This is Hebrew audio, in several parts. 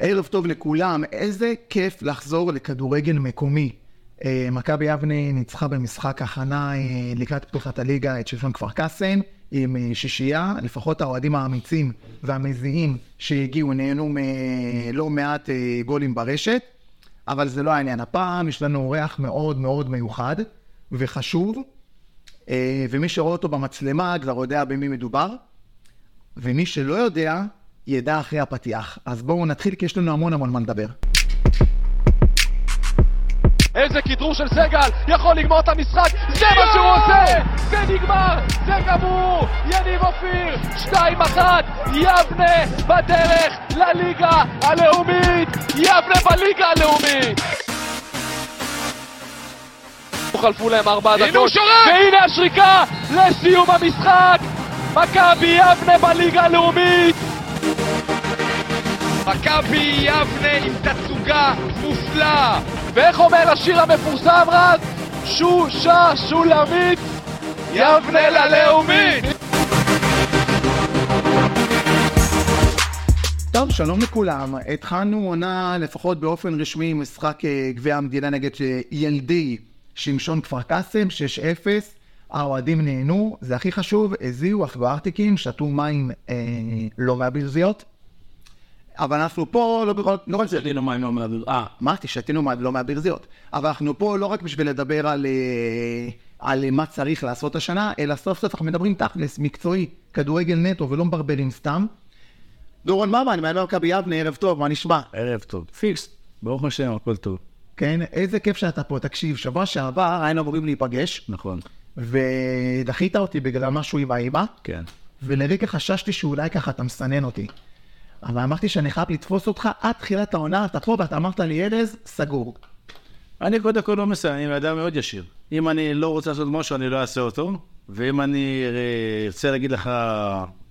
ערב טוב לכולם, איזה כיף לחזור לכדורגל מקומי. אה, מכבי יבנה ניצחה במשחק הכנה אה, לקראת פתוחת הליגה את שמשון כפר קאסם עם אה, שישייה, לפחות האוהדים האמיצים והמזיעים שהגיעו נהנו מלא מעט גולים ברשת, אבל זה לא העניין. הפעם יש לנו אורח מאוד מאוד מיוחד וחשוב, ומי שרואה אותו במצלמה כבר יודע במי מדובר, ומי שלא יודע, ידע אחרי הפתיח. אז בואו נתחיל כי יש לנו המון המון מה לדבר. איזה כדרור של סגל, יכול לגמור את המשחק, זה מה שהוא עושה! זה נגמר, זה גמור! יניב אופיר, 2-1, יבנה בדרך לליגה הלאומית! יבנה בליגה הלאומית! חלפו להם ארבע דקות, והנה השריקה לסיום המשחק! מכבי יבנה בליגה הלאומית! מכבי יבנה עם תצוגה מופלאה! ואיך אומר השיר המפורסם רז? שושה שולמית יבנה ללאומית! טוב, שלום לכולם. התחלנו עונה לפחות באופן רשמי משחק אה, גביע המדינה נגד אה, ילדי שמשון כפר קאסם, 6-0. האוהדים נהנו, זה הכי חשוב, הזיעו, ארטיקים, שתו מים אה, לא מהברזיות. אבל אנחנו פה לא בכל... לא רק שתינו מים לא מהברזיות. אה, אמרתי, שתינו מים לא מהברזיות. אבל אנחנו פה לא רק בשביל לדבר על, אה, על מה צריך לעשות השנה, אלא סוף סוף אנחנו מדברים תכלס, מקצועי, כדורגל נטו ולא מברבלים סתם. דורון ממן, מעניין מכבי יבנה, ערב טוב, מה נשמע? ערב טוב. פיקס, ברוך השם, הכל טוב. כן, איזה כיף שאתה פה. תקשיב, שבוע שעבר היינו אמורים להיפגש. נכון. ודחית אותי בגלל משהו עם האימא. כן. ולרגע חששתי שאולי ככה אתה מסנן אותי. אבל אמרתי שאני חייב לתפוס אותך עד תחילת העונה, אתה פה ואתה אמרת לי, ארז, סגור. אני קודם כל לא מסיים, אני אדם מאוד ישיר. אם אני לא רוצה לעשות משהו, אני לא אעשה אותו. ואם אני ארצה להגיד לך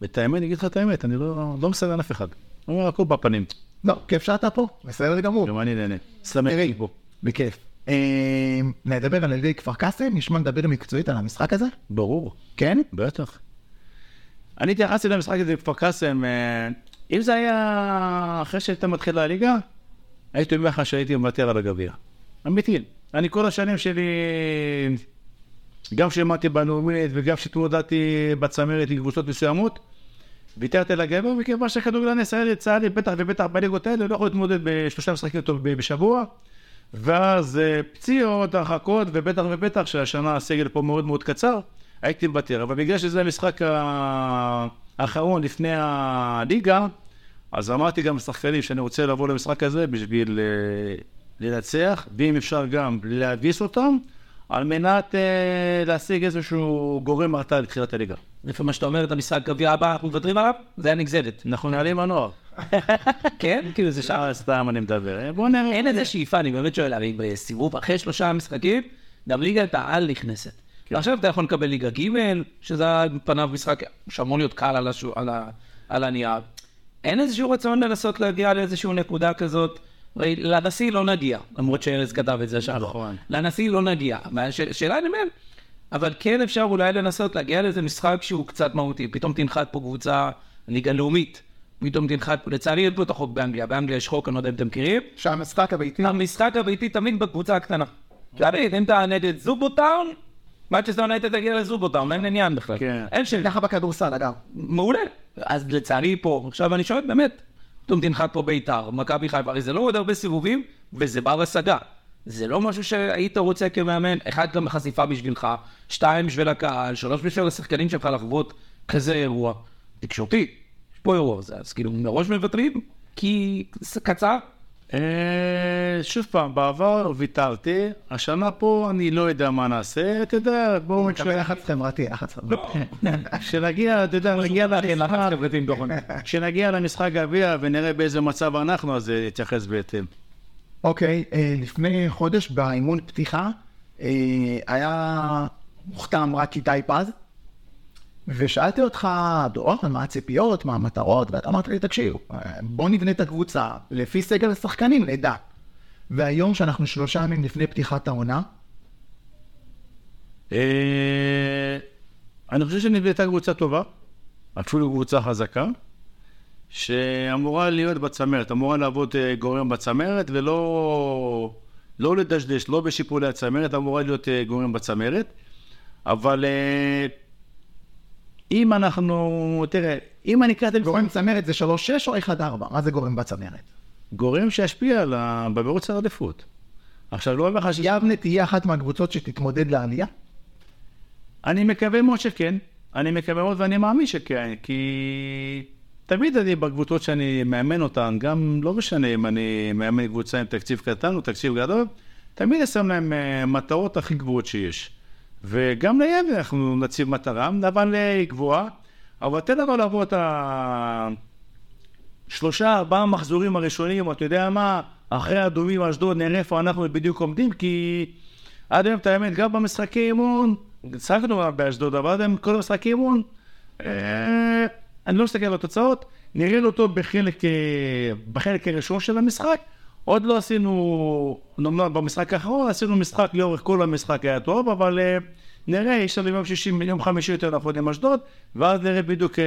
את האמת, אני אגיד לך את האמת, אני לא, לא מסנן אף אחד. אני אומר, הכל בפנים. לא, כיף שאתה פה, בסדר גמור. גם אני נהנה. שמח פה. בכיף. אה, נדבר על ילדי כפר קאסם, נשמע לדבר מקצועית על המשחק הזה? ברור. כן? בטח. אני התייחסתי למשחק הזה בכפר קאסם, אה, אם זה היה אחרי שהייתה מתחילה הליגה, הייתי אומר לך שהייתי מוותר על הגביע. אמיתי. אני כל השנים שלי, גם כשלימדתי בלאומית וגם כשהתמודדתי בצמרת עם קבוצות מסוימות, ויתרתי על הגבר, מכיוון שכדורגלן ישראלי צה"לי, בטח ובטח בליגות האלה, לא יכול להתמודד בשלושה משחקים טוב בשבוע. ואז אה, פציעות, הרחקות, ובטח ובטח שהשנה הסגל פה מאוד מאוד קצר, הייתי מוותר. אבל בגלל שזה המשחק האחרון לפני הליגה, אז אמרתי גם לשחקנים שאני רוצה לבוא למשחק הזה בשביל uh, לנצח, ואם אפשר גם להביס אותם, על מנת uh, להשיג איזשהו גורם הרתעה לתחילת הליגה. לפי מה שאתה אומר, את המשחק גביע הבא, אנחנו מוותרים עליו? זה היה נגזדת. אנחנו נעלים הנוער. כן? כאילו זה שם. סתם אני מדבר. בוא נראה. אין איזה שאיפה, אני באמת שואל, הרי בסיבוב אחרי שלושה משחקים, גם ליגת העל נכנסת. כן. עכשיו אתה יכול לקבל ליגה ג', שזה על פניו משחק שאמור להיות קל על, השו, על, ה, על הנייר. אין איזשהו רצון לנסות להגיע לאיזושהי נקודה כזאת. הרי לנשיא לא נגיע, למרות שארז כתב את זה שם. נכון. לנשיא לא נגיע. השאלה אני אומר, אבל כן אפשר אולי לנסות להגיע לאיזה משחק שהוא קצת מהותי. פתאום תנחת פה קבוצה, ליגה לאומית. פתאום תנחת לצערי אין פה את החוק באנגליה, באנגליה יש חוק, אני לא יודע אם אתם מכירים. שהמשחק הביתי? המשחק הביתי תמיד בקבוצה הקטנה. תמיד, אם אתה נגד זובוטאון, מנצ'סטר יונייטד תגיע לזובוטאון, אין עניין בכלל. כן. אין של ככה בכדורסל, אגב. מעולה. אז לצערי פה, עכשיו אני שואל באמת, פתאום תנחת פה בית"ר, מכבי חיפה, הרי זה לא עוד הרבה סיבובים, וזה בר השגה. זה לא משהו שהיית רוצה כמאמן, אחד גם חשיפה בשבילך, שתיים בשביל הקהל, שלוש בשביל השחקנים שלך לחוות כזה אירוע. תקשורתי, יש פה אירוע, אז כאילו מראש מוותרים, כי קצר, שוב פעם, בעבר ויתרתי, השנה פה אני לא יודע מה נעשה, אתה יודע, בואו נקבל לחץ חברתי, לחץ חברתי. כשנגיע, אתה יודע, נגיע למשחק, כשנגיע למשחק גביע ונראה באיזה מצב אנחנו, אז נתייחס בהתאם. אוקיי, אה, לפני חודש באימון פתיחה, אה, היה מוכתם רק איתי פז. ושאלתי אותך, דורון, מה הציפיות, מה המטרות, ואתה אמרת לי, תקשיב, בוא נבנה את הקבוצה לפי סגל השחקנים, נדע. והיום, שאנחנו שלושה ימים לפני פתיחת העונה, אה, אני חושב שנבנתה קבוצה טובה, אפילו קבוצה חזקה. שאמורה להיות בצמרת, אמורה לעבוד אה, גורם בצמרת ולא לא לדשדש, לא בשיפולי הצמרת, אמורה להיות אה, גורם בצמרת. אבל אם אנחנו, תראה, אם אני אקרא את המשחק, גורם צמרת זה 3-6 או 1-4? מה זה גורם בצמרת? גורם שישפיע על ה- במרוץ העדיפות. עכשיו, לא אומר לך ש... יבנה תהיה אחת מהקבוצות שתתמודד לעלייה? אני מקווה מאוד שכן, אני מקווה מאוד ואני מאמין שכן, כי תמיד אני בקבוצות שאני מאמן אותן, גם לא משנה אם אני מאמן קבוצה עם תקציב קטן או תקציב גדול, תמיד אני שם להם אה, מטרות הכי גבוהות שיש. וגם ליבנה אנחנו נציב מטרה, אבל היא גבוהה, אבל תן לנו לעבור את השלושה, ארבעה מחזורים הראשונים, אתה יודע מה, אחרי אדומים אשדוד נראה איפה אנחנו בדיוק עומדים, כי עד היום, את האמת, גם במשחקי אימון, הצחקנו באשדוד, אבל עד היום כל המשחקי אימון, אה, אני לא מסתכל על התוצאות, נראינו אותו בחלק, אה, בחלק הראשון של המשחק, עוד לא עשינו, נאמר במשחק האחרון, עשינו משחק לאורך כל המשחק היה טוב, אבל אה, נראה, יש לנו יום שישי, יום חמישי יותר נכון עם אשדוד, ואז נראה בדיוק אה,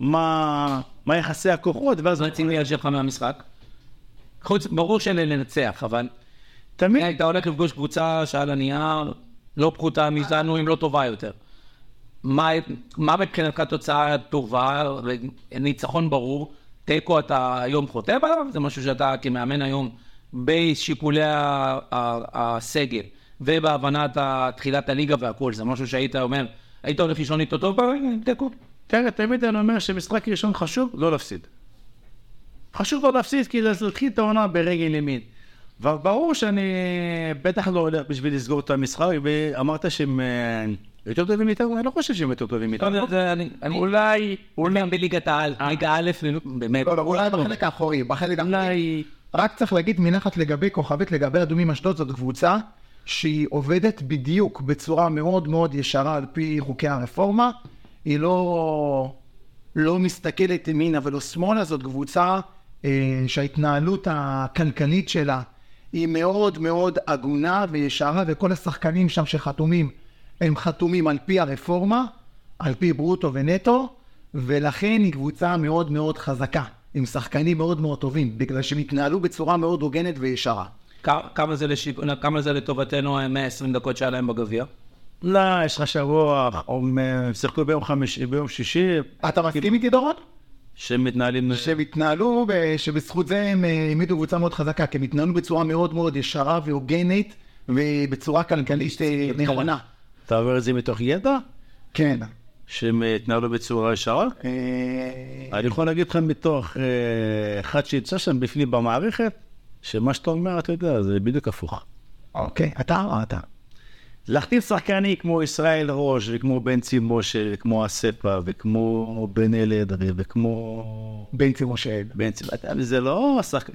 מה, מה יחסי הכוחות, ואז אז רצינו להשאיר לך מהמשחק. חוץ, ברור שלנצח, אבל תמיד, היית הולך לפגוש קבוצה שעל הנייר לא פחותה מאיתנו, אם לא טובה יותר. מה, מה מבחינתך תוצאה טובה, ניצחון ברור, תיקו אתה היום חוטא עליו, זה משהו שאתה כמאמן היום ה- הסגל ובהבנת תחילת הליגה והכל, זה משהו שהיית אומר, היית הולך לישון איתו טוב, תיקו. תראה, תמיד אני אומר שמשחק ראשון חשוב לא להפסיד. חשוב לא להפסיד, כי זה להתחיל את העונה ברגל ימין. וברור שאני בטח לא הולך בשביל לסגור את המשחק, ואמרת שהם אה, יותר טובים מאיתנו, אני לא חושב שהם יותר טובים מאיתנו. לא, זה- אני- אני- אולי, אולי בליגת העל, ליגה א', באמת. לא, לא, אולי בחלק האחורי, בחלק האחורי. רק צריך להגיד מנחת לגבי כוכבית לגבי אדומים אשדוד, זאת קבוצה שהיא עובדת בדיוק בצורה מאוד מאוד ישרה על פי חוקי הרפורמה. היא לא, לא מסתכלת ימינה ולא שמאלה, זאת קבוצה אה, שההתנהלות הכלכלית שלה היא מאוד מאוד הגונה וישרה, וכל השחקנים שם שחתומים, הם חתומים על פי הרפורמה, על פי ברוטו ונטו, ולכן היא קבוצה מאוד מאוד חזקה, עם שחקנים מאוד מאוד טובים, בגלל שהם התנהלו בצורה מאוד הוגנת וישרה. כמה זה לשיפ- כמה זה לטובתנו ה- 120 דקות שהיה להם בגביע? לא, יש לך שבוע, הם שיחקו ביום חמישי, ביום שישי, אתה מסכים איתי דורון? שהם מתנהלים... שהם התנהלו, שבזכות זה הם אה, העמידו קבוצה מאוד חזקה, כי הם התנהלו בצורה מאוד מאוד ישרה והוגנת, ובצורה כלכלית אה, נכונה. אתה אומר את זה מתוך ידע? כן. שהם אה, התנהלו בצורה ישרה? אה, אני יכול להגיד לך מתוך אה, אחד שיצא שם בפנים במערכת, שמה שאתה אומר, אתה יודע, זה בדיוק הפוך. אוקיי, אתה או אתה? להחתים שחקנים כמו ישראל ראש, וכמו בנצי משה, וכמו אספה, וכמו בן אלדרי, וכמו בנצי משה. בנצי, אתה- זה לא שחקן.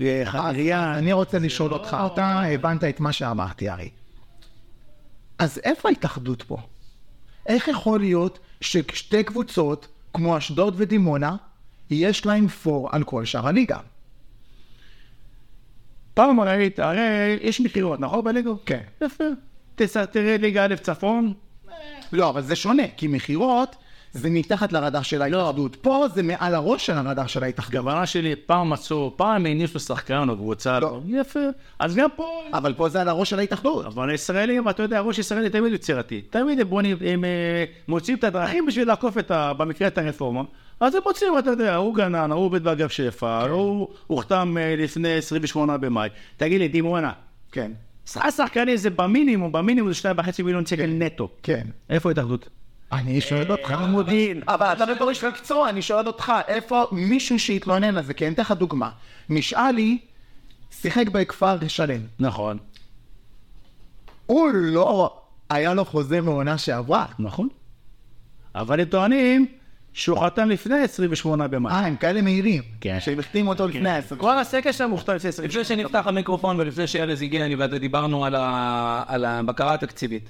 אני רוצה לשאול אותך, אתה הבנת את מה שאמרתי הרי. אז איפה ההתאחדות פה? איך יכול להיות ששתי קבוצות, כמו אשדוד ודימונה, יש להם פור על כל שאר הליגה? פעם ראית, הרי יש מכירות, נכון בליגה? כן. יפה. תראה ליגה א' צפון, לא, אבל זה שונה, כי מכירות זה מתחת לרדאר של ההתאחדות. פה זה מעל הראש של הרדאר של ההתאחדות. הכוונה שלי, פעם מצאו, פעם הניסו שחקן או קבוצה, לא. יפה. אז גם פה, אבל פה זה על הראש של ההתאחדות. אבל הישראלים, אתה יודע, ראש ישראלי תמיד יצירתי. תמיד הם בונים, הם אה, מוצאים את הדרכים בשביל לעקוף את ה... במקרה את הרפורמה. אז הם מוצאים, אתה יודע, הוא גנן, הוא עובד באגף שפע, הוא הוחתם אה, לפני 28 במאי. תגיד לי, דימונה, כן. השחקנים זה במינימום, במינימום זה 2.5 מיליון שקל נטו. כן. איפה ההתאחדות? אני שואל אותך, מודיעין. אבל אתה לא איש מקצוע, אני שואל אותך, איפה מישהו שהתלונן על זה? כי אני אתן לך דוגמה. משאלי שיחק בכפר שלם. נכון. הוא לא, היה לו חוזה מעונה שעברה. נכון. אבל הם טוענים שהוא חתם לפני 28 במאי. אה, הם כאלה מהירים. כן. שהם החתימו אותו לפני העשר. כל הסקר שם מוכתב לפני 28 לפני שנפתח המיקרופון ולפני שארז הגיע, אני ואתה דיברנו. על הבקרה התקציבית.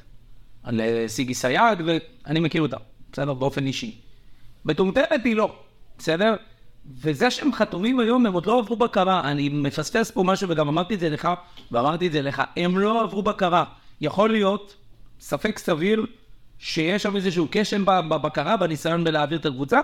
על אה, סיגי סייג, ואני מכיר אותה, בסדר? באופן אישי. מטומטמת היא לא, בסדר? וזה שהם חתומים היום, הם עוד לא עברו בקרה. אני מפספס פה משהו, וגם אמרתי את זה לך, ואמרתי את זה לך, הם לא עברו בקרה. יכול להיות, ספק סביר, שיש שם איזשהו כשל ב- בבקרה, בניסיון בלהעביר את הקבוצה,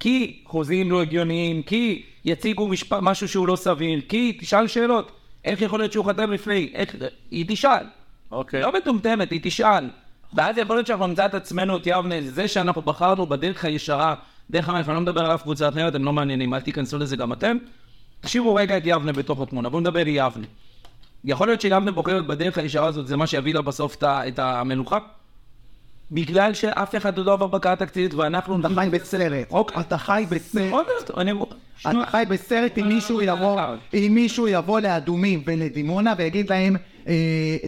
כי חוזים לא הגיוניים, כי יציגו משפ... משהו שהוא לא סביר, כי תשאל שאלות. איך יכול להיות שהוא חתם לפני? איך... היא תשאל. אוקיי. לא מטומטמת, היא תשאל. ואז יכול להיות שאנחנו נמצא את עצמנו, את יבנה, זה שאנחנו בחרנו בדרך הישרה, דרך המלך, אני לא מדבר על אף קבוצה אחרת, הם לא מעניינים, אל תיכנסו לזה גם אתם. תשאירו רגע את יבנה בתוך התמונה, בואו נדבר יבנה. יכול להיות שיבנה בוחרת בדרך הישרה הזאת, זה מה שיביא לה בסוף את ה- את המנוחה? בגלל שאף אחד לא עבר בקרה תקציבית ואנחנו... אתה חי בסרט. אוקיי. אתה חי בסרט. אתה חי בסרט אם מישהו יבוא, לאדומים ולדימונה ויגיד להם,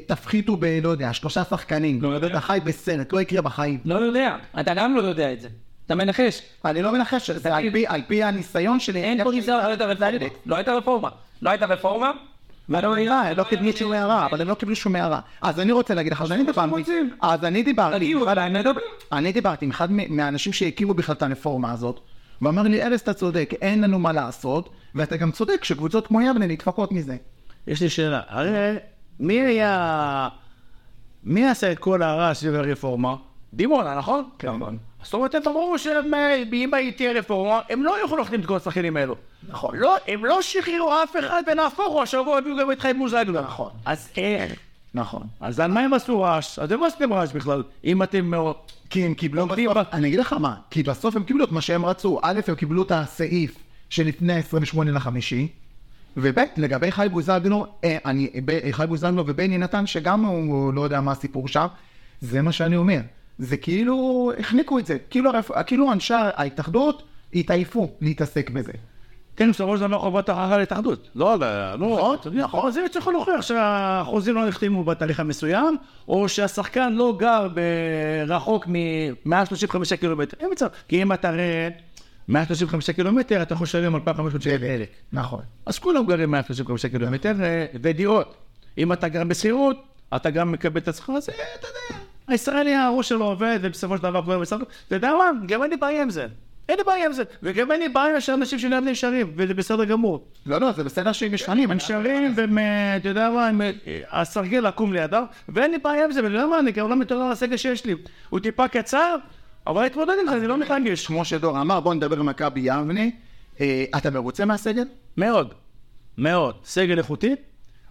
תפחיתו ב... לא יודע, שלושה שחקנים. לא יודע. אתה חי בסרט, לא יקרה בחיים. לא יודע, אתה גם לא יודע את זה. אתה מנחש. אני לא מנחש, זה על פי- על פי הניסיון שלי. אין פה ניסיון, לא הייתה רפורמה. לא הייתה רפורמה. לא הייתה הערה, הם לא קיבלו שום הערה, אבל הם לא קיבלו שום הערה. אז אני רוצה להגיד לך שאני דיברתי, רוצים. אז אני דיברתי. אני דיברתי עם אחד מהאנשים שהקימו בכלל את הרפורמה הזאת, ואמר לי, ארז, אתה צודק, אין לנו מה לעשות, ואתה גם צודק שקבוצות כמו יבנה נדפקות מזה. יש לי שאלה, הרי מי היה... מי עשה את כל הרעש סביב הרפורמה? דימונה, נכון? כן. זאת אומרת, הם אמרו שאם תהיה רפורמה, הם לא יוכלו להחתים את כל השחקנים האלו. נכון. לא, הם לא שחררו אף אחד ונהפוך הוא, השבוע הביאו גם את חיים מוזגלו. נכון. אז איך? נכון. אז על מה הם עשו רעש? אז הם לא עשיתם רעש בכלל, אם אתם... מאוד- כי הם קיבלו ב- אני אגיד לך מה, כי בסוף הם קיבלו את מה שהם רצו. א', הם קיבלו את הסעיף שלפני ה-28 לחמישי, וב', לגבי חי בוזגלו, אה, אני, חי בוזגלו ובני נתן, שגם הוא לא יודע מה הסיפור שם, זה מה שאני אומר. זה כאילו, החניקו את זה. כאילו, כאילו אנשי ההתאחדות התעייפו להתעסק בזה. כן, בסופו של דבר חובת ההוכחה להתאחדות. לא, לא, לא, נכון, זה צריך להוכיח שהחוזים לא נחתמו בתהליך המסוים, או שהשחקן לא גר רחוק מ-135 קילומטר. אין מצב, כי אם אתה 135 קילומטר, אתה יכול לשלם 2,500 שקל לדלק. נכון. אז כולם גרים 135 קילומטר, אה, ודירות. אם אתה גר בשכירות, אתה גם מקבל את השכר, אז אה, אתה יודע, הישראלי הראש שלו עובד, ובסופו של דבר כבר בסדר. אתה יודע מה? גם אין לי בעיה עם זה. אין לי בעיה עם זה. וגם אין לי בעיה שאנשים שלהם נשארים, וזה בסדר גמור. לא, לא, זה בסדר שהם משנים. הם נשארים, והם, אה, אתה יודע מה, הסרגל עקום לידם, ואין לי בעיה עם זה, ואתה יודע מה, אני גם לא מתעורר על הסגל שיש לי. הוא טיפה קצר, אבל להתמודד עם זה, אני לא מתרגש. כמו שדור אמר, בוא נדבר עם מכבי יבנה. אה, אתה מרוצה מהסגל? מאוד, מאוד. סגל איכותי,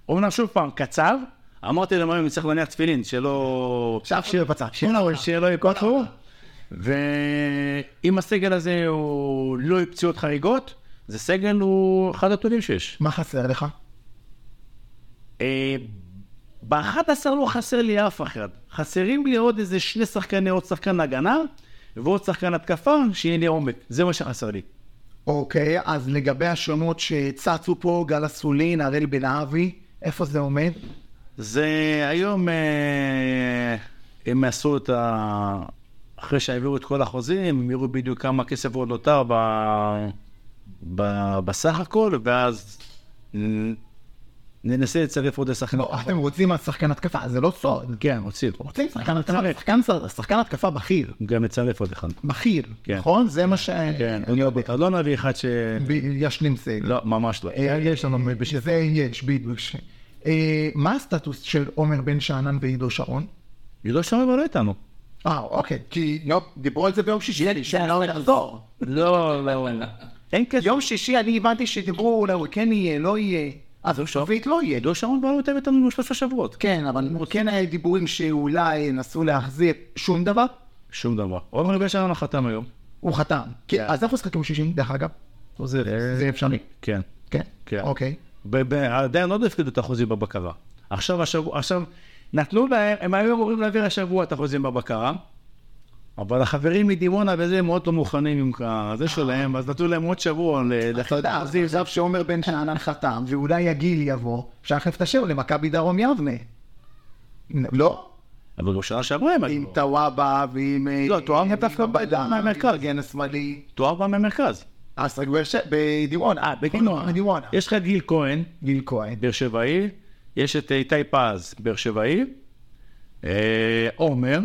אומנם שוב פעם, קצר, אמרתי להם היום, צריך להניח תפילין, שלא... עכשיו שיר בצד. שלא יקוטחו. ואם הסגל הזה הוא לא פציעות חריגות, זה סגל הוא אחד הטובים שיש. מה חסר לך? אה, ב-11 לא חסר לי אף אחד. חסרים לי עוד איזה שני שחקני, עוד שחקן הגנה, ועוד שחקן התקפה, שיהיה לי עומק. זה מה שחסר לי. אוקיי, אז לגבי השמות שצצו פה, גל אסולין, הראל בן אבי, איפה זה עומד? זה היום, אה, הם עשו את ה... אחרי שהעבירו את כל החוזים, הם יראו בדיוק כמה כסף עוד נותר ב... ב... בסך הכל, ואז ננסה לצרף עוד שחקן. לא, אתם רוצים על שחקן התקפה, זה לא סוד. כן, רוצים. רוצים שחקן התקפה, שחקן, התקפה בכיר, גם לצרף עוד אחד. בכיר, כן. נכון? זה מה ש... כן, אני יודע. אז לא נביא אחד ש... ישלים סגל. לא, ממש לא. אה, יש לנו, בשביל זה יש, בדיוק. אה, מה הסטטוס של עומר בן שאנן ועידו שרון? ידו שם אבל לא איתנו. אה, אוקיי, כי לא, דיברו על זה ביום שישי, שאני לא לחזור. לא, לא, לא. אין כסף. יום שישי אני הבנתי שדיברו, אולי הוא כן יהיה, לא יהיה. אז הוא שביט לא יהיה. ידו שרון כבר לא יותר איתנו שלושה שבועות. כן, אבל כן היה דיבורים שאולי ינסו להחזיר שום דבר. שום דבר. עומר בן שלנו חתם היום. הוא חתם. כן, אז איך הוא ישחק יום שישי, דרך אגב? זה אפשרי. כן. כן. כן. אוקיי. עדיין לא הפקידו את החוזים בבקרה. עכשיו, עכשיו, נתנו להם, הם היו אמורים להעביר השבוע את החוזים בבקרה, אבל החברים מדימונה וזה הם מאוד לא מוכנים עם זה שלהם, אז נתנו להם עוד שבוע ל- אתה יודע, אז שעומר בן שאנן חתם, ואולי הגיל יבוא, אפשר להחליף את השם למכבי דרום יבנה. לא? אבל בשנה שעברה הם עם היו. טוואבה ועם... אה, לא, טוואבה עם דווקא בדם, מהמרכז. עם המגן השמאלי. בא מהמרכז. אז רק בדימונה. אה, בדימונה. יש לך את גיל כהן, גיל כהן. באר שבעי, יש את איתי פז, באר שבעי, אה, עומר,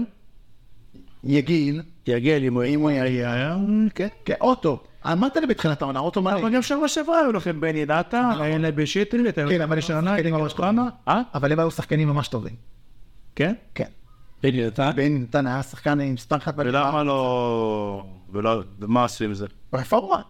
יגיל. יגל אם הוא אם הוא יגיע. כן. כן, אוטו. אמרת לי בתחילת העונה, אוטו מלא. אבל גם שבוע שעברה היו לכם בני דאטה, היה בשטרית, כן, אבל יש לנו שחקנים ממש טובים. אה? אבל הם היו שחקנים ממש טובים. כן? כן. בני נתן? בני נתן היה שחקן עם מספר אחת בליגה. ולמה לא... ולא... ומה עשו עם זה? רפורמה.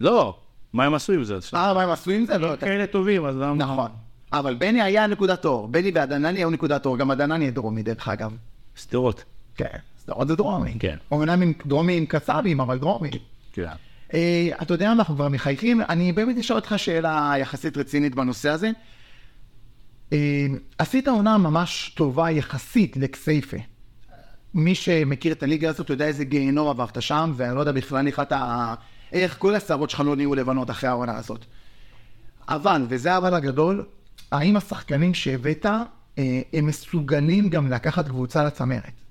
לא, מה הם עשו עם זה? אה, מה הם עשו עם זה? לא, אתה- כאלה טובים, אז למה... נכון. אבל בני היה נקודת אור. בני והדנני היו נקודת אור. גם הדנני דרומי, דרך אגב. שדרות. כן, שדרות זה דרומי. כן. אומנם עם דרומי עם קסאבים, אבל דרומי. כן. אה, אתה יודע מה, אנחנו כבר מחייכים. אני באמת אשאל אותך שאלה יחסית רצינית בנושא הזה. אה, עשית עונה ממש טובה יחסית לכסייפה. מי שמכיר את הליגה הזאת יודע איזה גיהנום עברת שם, ואני לא יודע בכלל איך אתה... איך כל השערות שלך לא נהיו לבנות אחרי העונה הזאת. אבל, וזה אבל הגדול, האם השחקנים שהבאת, אה, הם מסוגלים גם לקחת קבוצה לצמרת?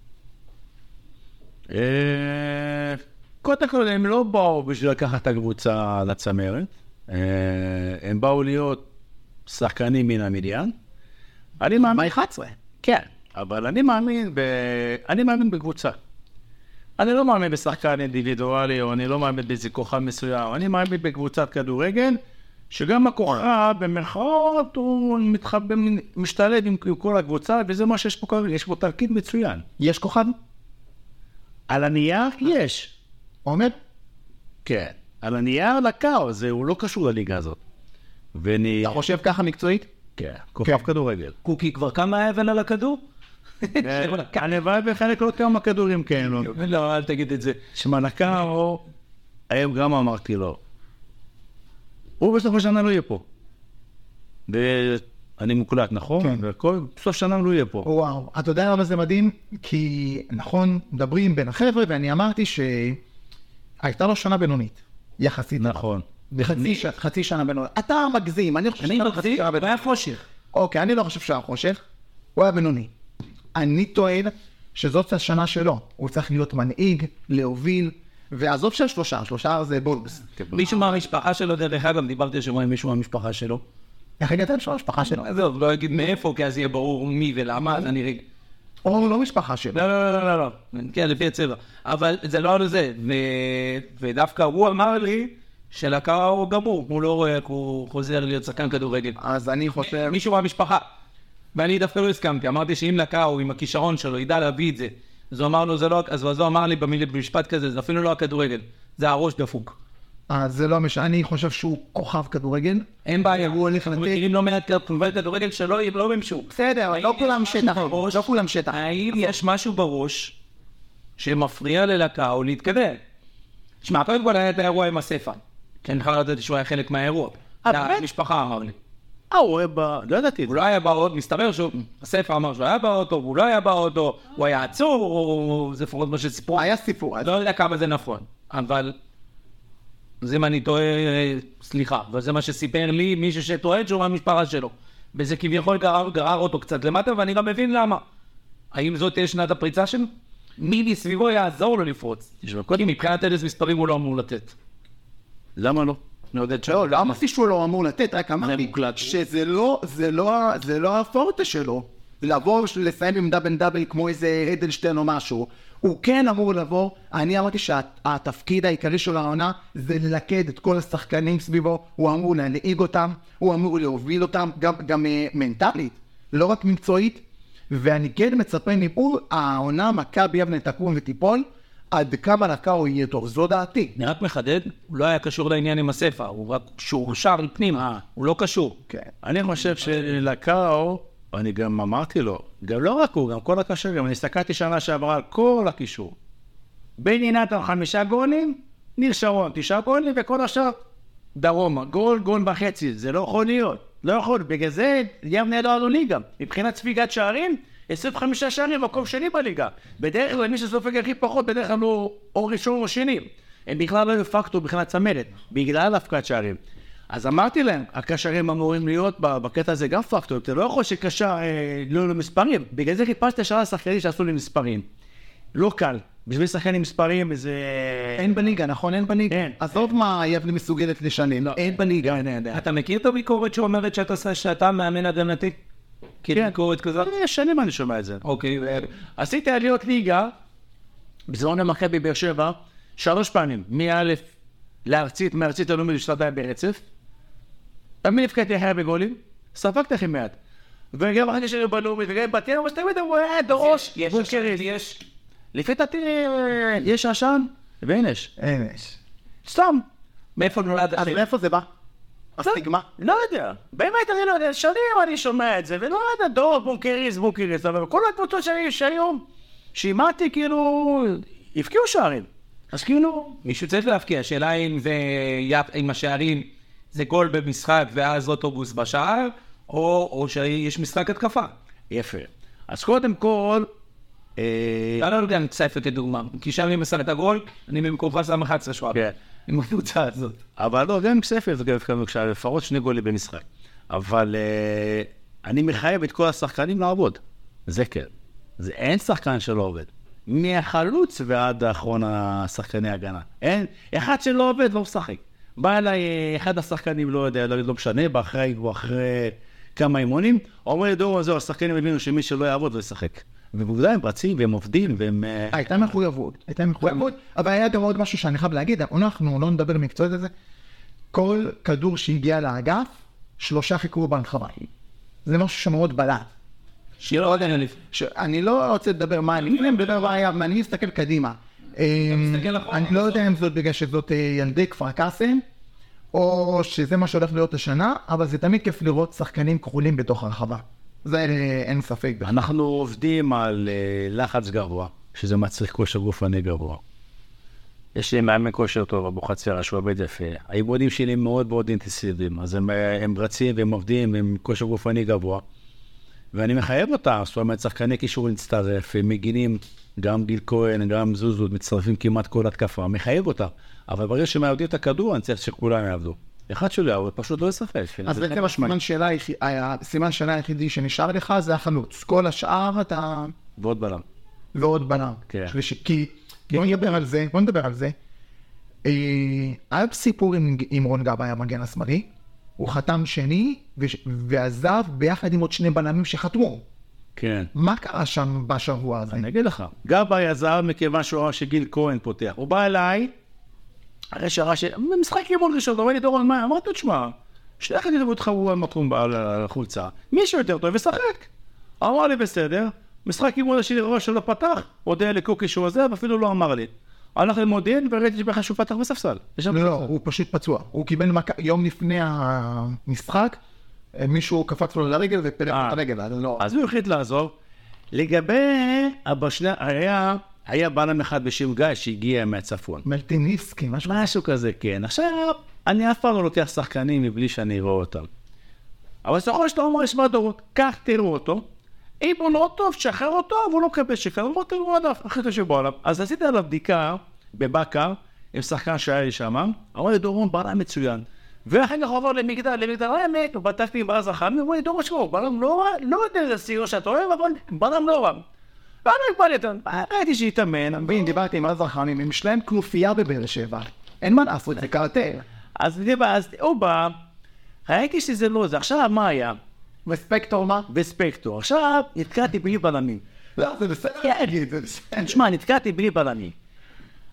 אה, קודם כל, הם לא באו בשביל לקחת את הקבוצה לצמרת. אה, הם באו להיות שחקנים מן המדיין. אני מאמין... מה 11? כן, אבל אני מאמין, ב... אני מאמין בקבוצה. אני לא מאמין בשחקן אינדיבידואלי, או אני לא מאמין באיזה כוכב מסוים, אני מאמין בקבוצת כדורגל, שגם הכוכב, במרכאות, הוא מתחבר, משתלב עם, כל הקבוצה, וזה מה שיש פה כרגע, יש פה תרקיד מצוין. יש כוכב? על הנייר יש. עומד? כן. על הנייר לקאו, זה הוא לא קשור לליגה הזאת. ואני... אתה חושב ככה מקצועית? כן, כוכב כדורגל. קוקי כבר כמה אבן על הכדור? הלוואי וחלק לא כמה כדורים כאלו. לא, אל תגיד את זה. שמע, לקאו, היום גם אמרתי לו, הוא בסוף השנה לא יהיה פה. ואני מוקלט, נכון? כן. והכל, בסוף הוא לא יהיה פה. וואו, אתה יודע למה זה מדהים? כי נכון, מדברים בין החבר'ה, ואני אמרתי שהייתה לו שנה בינונית, יחסית. נכון. חצי, ש... חצי שנה בינונית. אתה מגזים, אני חושב אני שאתה חצי שנה בינונית. והיה חושך. אוקיי, אני לא חושב שהוא היה חושך, הוא היה בינוני. אני טוען שזאת השנה שלו. הוא צריך להיות מנהיג, להוביל, ועזוב של שלושה, שלושה זה בולבס. מישהו מהמשפחה שלו, דרך אגב, דיברתי השבוע עם מישהו מהמשפחה שלו. איך הגעת לשם המשפחה שלו? עזוב, לא אגיד מאיפה, כי אז יהיה ברור מי ולמה, אז אני רגע... או לא משפחה שלו. לא, לא, לא, לא, לא, כן, לפי הצבע. אבל זה לא על זה. ודווקא הוא אמר לי שלקאו גמור, הוא לא רואה איך הוא חוזר להיות שחקן כדורגל. אז אני חושב... מישהו מהמשפחה. ואני דווקא לא הסכמתי, אמרתי שאם לקאו עם הכישרון שלו ידע להביא את זה, אז הוא אמר לו, זה לא, אז הוא אמר לי במשפט כזה, זה אפילו לא הכדורגל, זה הראש דפוק. אז זה לא משנה, אני חושב שהוא כוכב כדורגל. אין בעיה, הוא הולך אנחנו לתת- מכירים לא מעט כדורגל כדורגל שלא לא מימשו. בסדר, לא כולם שטח? לא כולם שטח. האם יש משהו בראש שמפריע ללקאו להתקדם? שמע, קודם כל היה את האירוע עם הספר. כן, לא ידעתי שהוא היה חלק מהאירוע. אה, באמת? המשפחה אמר לי. אה, הוא רואה ב... לא ידעתי הוא. לא היה באוטו, מסתבר שהספר אמר שהוא היה באוטו, והוא לא היה באוטו, הוא היה עצור, או זה לפחות מה שסיפרו. היה סיפור, אז לא יודע כמה זה נכון, אבל... אז אם אני טועה, סליחה, אבל זה מה שסיפר לי מישהו שטוען שהוא מהמשפחה שלו. וזה כביכול גרר, גרר אותו קצת למטה, ואני גם מבין למה. האם זאת תהיה שנת הפריצה שלו? מי מסביבו יעזור לו לפרוץ? תשמע, כי מבחינת איזה מספרים הוא לא אמור לתת. למה לא? מעודד שם. לא, לא אמרתי שהוא לא אמור לתת, רק אמרתי. שזה לא, זה לא, זה לא הפורטה שלו. לבוא לסיים עם דאבל דאבל כמו איזה אדלשטיין או משהו. הוא כן אמור לבוא, אני אמרתי שהתפקיד העיקרי של העונה זה ללכד את כל השחקנים סביבו, הוא אמור להנהיג אותם, הוא אמור להוביל אותם, גם, גם אה, מנטלית, לא רק מקצועית, ואני כן מצפה מפה, העונה מכבי יבנה תקום ותיפול, עד כמה לקאו יהיה טוב, זו דעתי. אני רק מחדד, הוא לא היה קשור לעניין עם הספר, הוא רק שורשר פנימה, הוא לא קשור. כן. אני חושב שלקאו, אני גם אמרתי לו, גם לא רק הוא, גם כל הקשרים, אני הסתכלתי שנה שעברה על כל הקישור. בני נתן חמישה גולים, ניר שרון תשעה גולים, וכל השאר דרומה. גול, גול וחצי, זה לא יכול להיות. לא יכול, בגלל זה יבנה לא עלו ליגה. מבחינת ספיגת שערים, 25 שערים, מקום שני בליגה. בדרך כלל מי שסופג הכי פחות, בדרך כלל הוא או ראשון או שני. הם בכלל לא היו פקטור מבחינת צמרת, בגלל הפקעת שערים. אז אמרתי להם, הקשרים אמורים להיות בקטע הזה גם פקטור, אתה לא יכול שקשר אה, לא למספרים, בגלל זה חיפשתי שאר השחקנים שעשו לי מספרים. לא קל, בשביל שחקן עם מספרים זה... אין בליגה, נכון? אין בליגה. אין. עזוב מה יבנה מסוגלת לשלם, אין בליגה. אין, אין, אין. אתה מכיר את הביקורת שאומרת שאתה, שאתה מאמן הגנתי? כן. ביקורת כזאת? אה, שנים אני שומע את זה. אוקיי, ו- עשיתי עליות ליגה, בזמן המכבי באר שבע, שלוש פעמים, מא' לארצית, מארצית הלאומית שנתיים ברצף. תמיד הבקעתי הכי הרבה גולים, ספגתי הכי מעט. וגם אחרי שהיינו בלאומית, וגם בתים, אבל תמיד אמרו, אה, דורוש, יש בונקריסט. יש. לפי דעתי, יש עשן ואין אש. אין אש. סתם. מאיפה נולד אז השם? מאיפה זה בא? הסטיגמה? לא יודע, באמת אני לא יודע, שנים אני שומע את זה, ולא יודע, דור, בונקריסט, בונקריסט, אבל כל הקבוצות שהיו- שהיום, שאימדתי, כאילו, הבקיעו שערים. אז כאילו, מישהו צריך להבקיע, השאלה אם זה, אם השערים זה גול במשחק ואז אוטובוס בשער, או, או שיש משחק התקפה. יפה. אז קודם כל, אה, לא יודע, כסייפה כדוגמה, כי שם אם מסר את הגול, אני במקומך שם 11 שוער. כן. עם הקבוצה הזאת. אבל לא, גם עם כספר זה גם כאלה, לפחות שני גולים במשחק. אבל אה, אני מחייב את כל השחקנים לעבוד. זה כן. זה, אין שחקן שלא עובד. מהחלוץ ועד אחרון השחקני הגנה. אין, אחד שלא עובד לא משחק. בא אליי אה, אחד השחקנים, לא יודע, לא, לא משנה, באחרי, הוא אחרי כמה אימונים, אומר לי, דורון, זהו, השחקנים הבינו שמי שלא יעבוד לא ישחק. ובעובדה הם רצים והם עובדים והם... אה, הייתה מחויבות, הייתה מחויבות, אבל היה גם עוד משהו שאני חייב להגיד, אנחנו לא נדבר מקצועית על זה, כל כדור שהגיע לאגף, שלושה חיכו בהרחבה. זה משהו שמאוד בלט. שיר עוד אין לפני. אני לא רוצה לדבר מה אני אני מדבר מה היה, אני מסתכל קדימה. אמ. אני לא יודע אם זאת בגלל שזאת אה, ילדי כפר קאסם, או שזה מה שהולך להיות השנה, אבל זה תמיד כיף לראות שחקנים כחולים בתוך הרחבה. זה אה, אין ספק. אנחנו עובדים על אה, לחץ גבוה, שזה מצריך כושר גופני גבוה. יש לי מאמן כושר טוב, אבוחצירא, שהוא עובד יפה. האימונים שלי מאוד מאוד אינטנסיביים, אז הם, הם רצים והם עובדים עם כושר גופני גבוה. ואני מחייב אותם, זאת אומרת, שחקני קישור להצטרף, הם מגינים, גם גיל כהן, גם זוזות, מצטרפים כמעט כל התקפה, מחייב אותם. אבל ברגע שהם מאבדים את הכדור, אני צריך שכולם יעבדו. אחד שלו יעבוד, פשוט לא ישחק. אז בעצם. הסימן שאלה הסימן שאלה היחידי שנשאר לך זה החלוץ. כל השאר אתה... ועוד בלם. ועוד בלם. כן. שלישי. כי בוא נדבר על זה, בוא נדבר על זה. אה, היה סיפור עם, עם רון גבאי המגן השמאלי, הוא חתם שני ועזב ביחד עם עוד שני בלמים שחתמו. כן. מה קרה שם בשבוע הזה? אני אגיד לך, גבאי עזב מכיוון שהוא ראה שגיל כהן פותח. הוא בא אליי, אחרי שראה ש... משחק אימון ראשון, אומר לי, דורון, מה? אמרתי לו, תשמע, שני אחד ידברו איתך הוא המקום על החולצה, מישהו יותר טוב ישחק. אמר לי, בסדר, משחק אימון השני ראש שלו פתח, הודיע לקוקי שהוא עוזב, אפילו לא אמר לי. הלך למודיעין וראיתי שבכלל שהוא פתח בספסל. לא, לא. הוא פשוט פצוע. הוא קיבל מכה, יום לפני המשחק, אה, מישהו קפץ לו לרגל ופרק אה. את הרגל, אז לא. אז הוא החליט לעזוב. לגבי הבשנה, היה, היה בלם אחד בשם גיא שהגיע מהצפון. מלטיניסקי, משהו. משהו כזה, כן. עכשיו, אני אף פעם לא לוקח שחקנים מבלי שאני רואה אותם. אבל בסופו של דבר אומר, שמע דורות, קח, תראו אותו. אם הוא לא טוב, תשחרר אותו, והוא לא מקבל שחרר, בוא תראו עליו, הכי טוב שבעולם. אז עשיתי עליו בדיקה בבאקה, עם שחקן שהיה לי שם, אמר לי, דורון, בלם מצוין. ואחר כך הוא עבר למגדל, למגדל העמק, ובדקתי עם ברז החם, ואמר לי, דורון, שמע, הוא בלם לא רע, לא יודע איזה סיור שאתה אוהב, אבל בלם לא רע. ואני בא לי, ראיתי שהתאמן, והנה, דיברתי עם עזר חמים, הם יש להם כנופיה בבאר שבע. אין מה לעשות, זה קרטל. אז, אז הוא בא, ראיתי שזה לא זה, עכשיו מה היה? וספקטור מה? בספקטור. עכשיו נתקעתי בלי בלמים. לא, זה בסדר להגיד, זה בסדר. תשמע, נתקעתי בלי בלמים.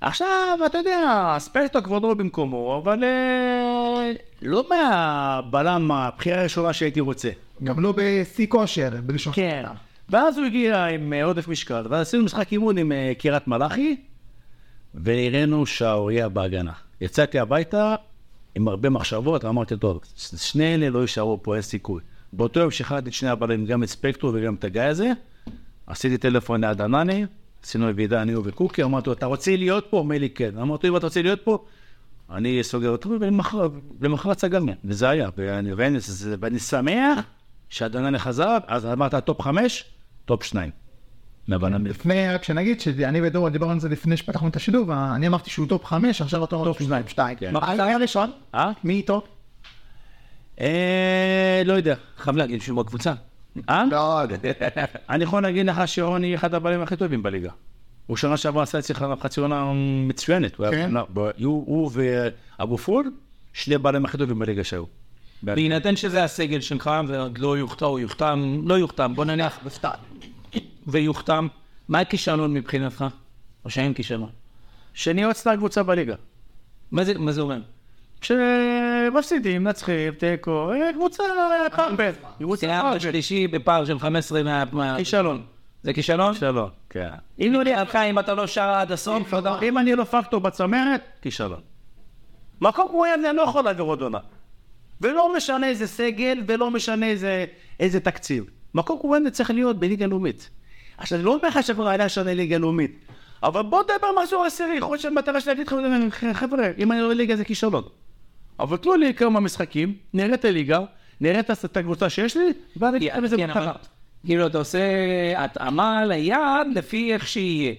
עכשיו, אתה יודע, ספקטור כבר לא במקומו, אבל אה, לא מהבלם הבחירה הראשונה שהייתי רוצה. גם לא בשיא כושר, בלשון כן. ואז הוא הגיע עם אה, עודף משקל, ואז עשינו משחק אימון עם אה, קריית מלאכי, והראינו שערורייה בהגנה. יצאתי הביתה עם הרבה מחשבות, ואמרתי, טוב, שני אלה לא יישארו פה, אין סיכוי. באותו יום שחררתי את שני הבלמים, גם את ספקטור וגם את הגיא הזה, עשיתי טלפון לעדנני, עשינו ועידה, אני וקוקי, אמרתי לו, אתה רוצה להיות פה? אומר לי, כן. אמרתי לו, אם אתה רוצה להיות פה, אני סוגר אותו, ולמחרת סגרנו, וזה היה. ואני, ואני, ואני שמח שעדנני חזר, אז אמרת טופ חמש, טופ שניים. מהבלמים. לפני, רק שנגיד שאני ודורון דיברנו על זה לפני שפתחנו את השידור, ואני אמרתי שהוא טופ חמש, עכשיו אתה אומר טופ שניים, שתיים. כן. מה היה ראשון? אה? מי איתו? אה, לא יודע. חייב להגיד שהוא בקבוצה. אה? לא, אני יכול להגיד לך שרוני אחד הבלמים הכי טובים בליגה. הוא שנה שעברה עשה אצלך חצי עונה מצוינת. הוא כן? לא, הוא- הוא ואבו פול, שני הבלמים הכי טובים בליגה שהיו. בהינתן שזה הסגל שלך ועוד לא יוחתם, או יוחתם, לא יוחתם, בוא נניח, בסתם, ויוחתם, מה הכישלון מבחינתך? או שאין כישלון? שני הוצאה קבוצה בליגה. מה זה, מה זה אומר? מפסידים, מנצחים, תיקו, אה, קבוצה חרבן. קבוצה חרבן. שלישי בפער של 15 מה... כישלון. זה כישלון? כישלון, כן. אם לא נראית אם אתה לא שר עד הסוף, אם אני לא פקטור בצמרת, כישלון. מקום כמו יבנה לא יכול להעביר עוד עונה. ולא משנה איזה סגל, ולא משנה איזה, איזה תקציב. מקום כמו יבנה צריך להיות בליגה לאומית. עכשיו, אני לא אומר לך שכבר היה שנה ליגה לאומית, אבל בוא נדבר מחזור עשירי, יכול להיות שהמטרה שלי להגיד לכם, חבר'ה, אם אני לא ליגה זה כישלון. אבל תנו לי כמה משחקים, נראה את הליגה, נראה את הקבוצה שיש לי, ואני אגיד לכם איזה כן, מטרה. אבל כאילו אתה עושה התאמה ליעד לפי איך שיהיה.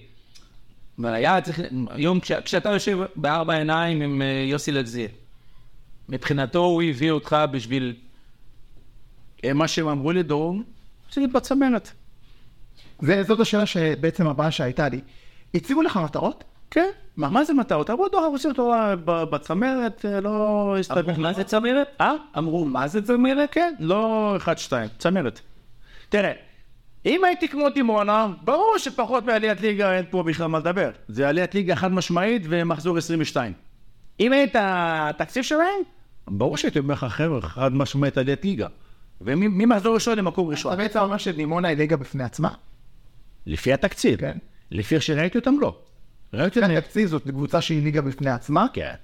והיעד צריך, היום כש- כשאתה יושב בארבע עיניים עם אה, יוסי לגזיר, מבחינתו הוא הביא אותך בשביל... אה, מה שהם אמרו לי, דורון, שאני בצמרת. זה- זאת השאלה שבעצם הבאה שהייתה לי. הציבו לך מטרות? כן, מה, מה זה מטרות? אמרו, דור, רוצים אותו ב- בצמרת, אה, לא. מה זה צמרת? אה? אמרו, מה זה צמרת? כן, לא אחד, שתיים, צמרת. תראה, אם הייתי כמו דימונה, ברור שפחות מעליית ליגה אין פה בכלל מה לדבר. זה עליית ליגה חד משמעית ומחזור 22. אם היית התקציב שלהם, ברור שהייתי אומר לך, חבר'ה, חד משמעית עליית ליגה. וממחזור ראשון למקום ראשון. אתה בעצם אומר שדימונה היא ליגה בפני עצמה. לפי התקציב. כן. לפי איך שראיתי אותם, לא. אותם, התקציב זאת קבוצה שהיא ליגה בפני עצמה. כן.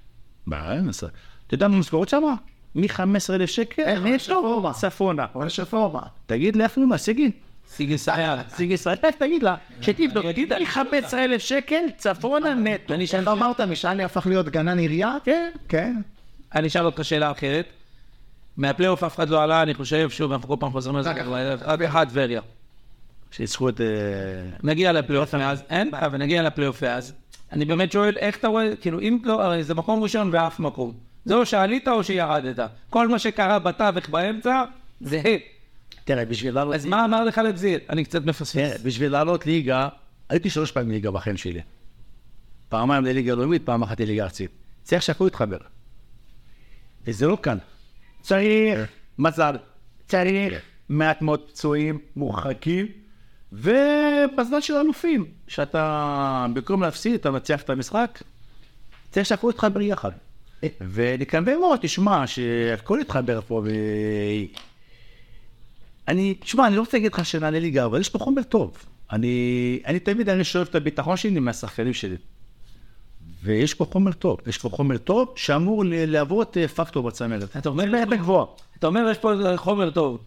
מה, אין מסע. אתה יודע מה המשכורת שמה? מ-15,000 שקל, איך? נטו, צפונה. אבל יש רפורמה. תגיד לי, איך קוראים לה? סיגי? סיגי סייע. סיגי איך תגיד לה? שתבדוק, תגיד לי 15,000 שקל, צפונה נטו. אני אתה אמרת, משעני הפך להיות גנן עירייה? כן. כן. אני אשאל אותך שאלה אחרת. מהפלייאוף אף אחד לא עלה, אני חושב, שוב, אנחנו כל פעם חוזרים על זה, רק אחד טבריה. שניצחו את... אה, נגיע לפלייאוף מאז, אין בעיה, ונגיע לפלייאוף מאז. אני באמת שואל, איך אתה רואה, כאילו, אם לא, הרי זה מקום ראשון באף מקום. זה או שעלית או שירדת. כל מה שקרה בתווך באמצע, זה הם. תראה, בשביל לעלות... אז מה אמר לך לגזיר? אני קצת תראה, מפספס. בשביל לעלות ליגה, הייתי שלוש פעמים ליגה בחיים שלי. פעמיים לליגה לאומית, פעם אחת לליגה ארצית. צריך שהכול יתחבר. וזה לא קל. צריך מזל, צריך מעט מאוד פצועים, מורחקים, ובזמן של אלופים, שאתה במקום להפסיד, אתה מנצח את המשחק, צריך שהכול יתחבר יחד. ונקווה מאוד, תשמע, שהכל יתחבר פה, ו... אני, תשמע, אני לא רוצה להגיד לך שנעלה ליגה, אבל יש פה חומר טוב. אני, אני תמיד אני שואב את הביטחון שלי מהשחקנים שלי. ויש פה חומר טוב, יש פה חומר טוב שאמור להוות אה, פקטור בצמרת. אתה אומר. אתה אומר, יש פה חומר טוב.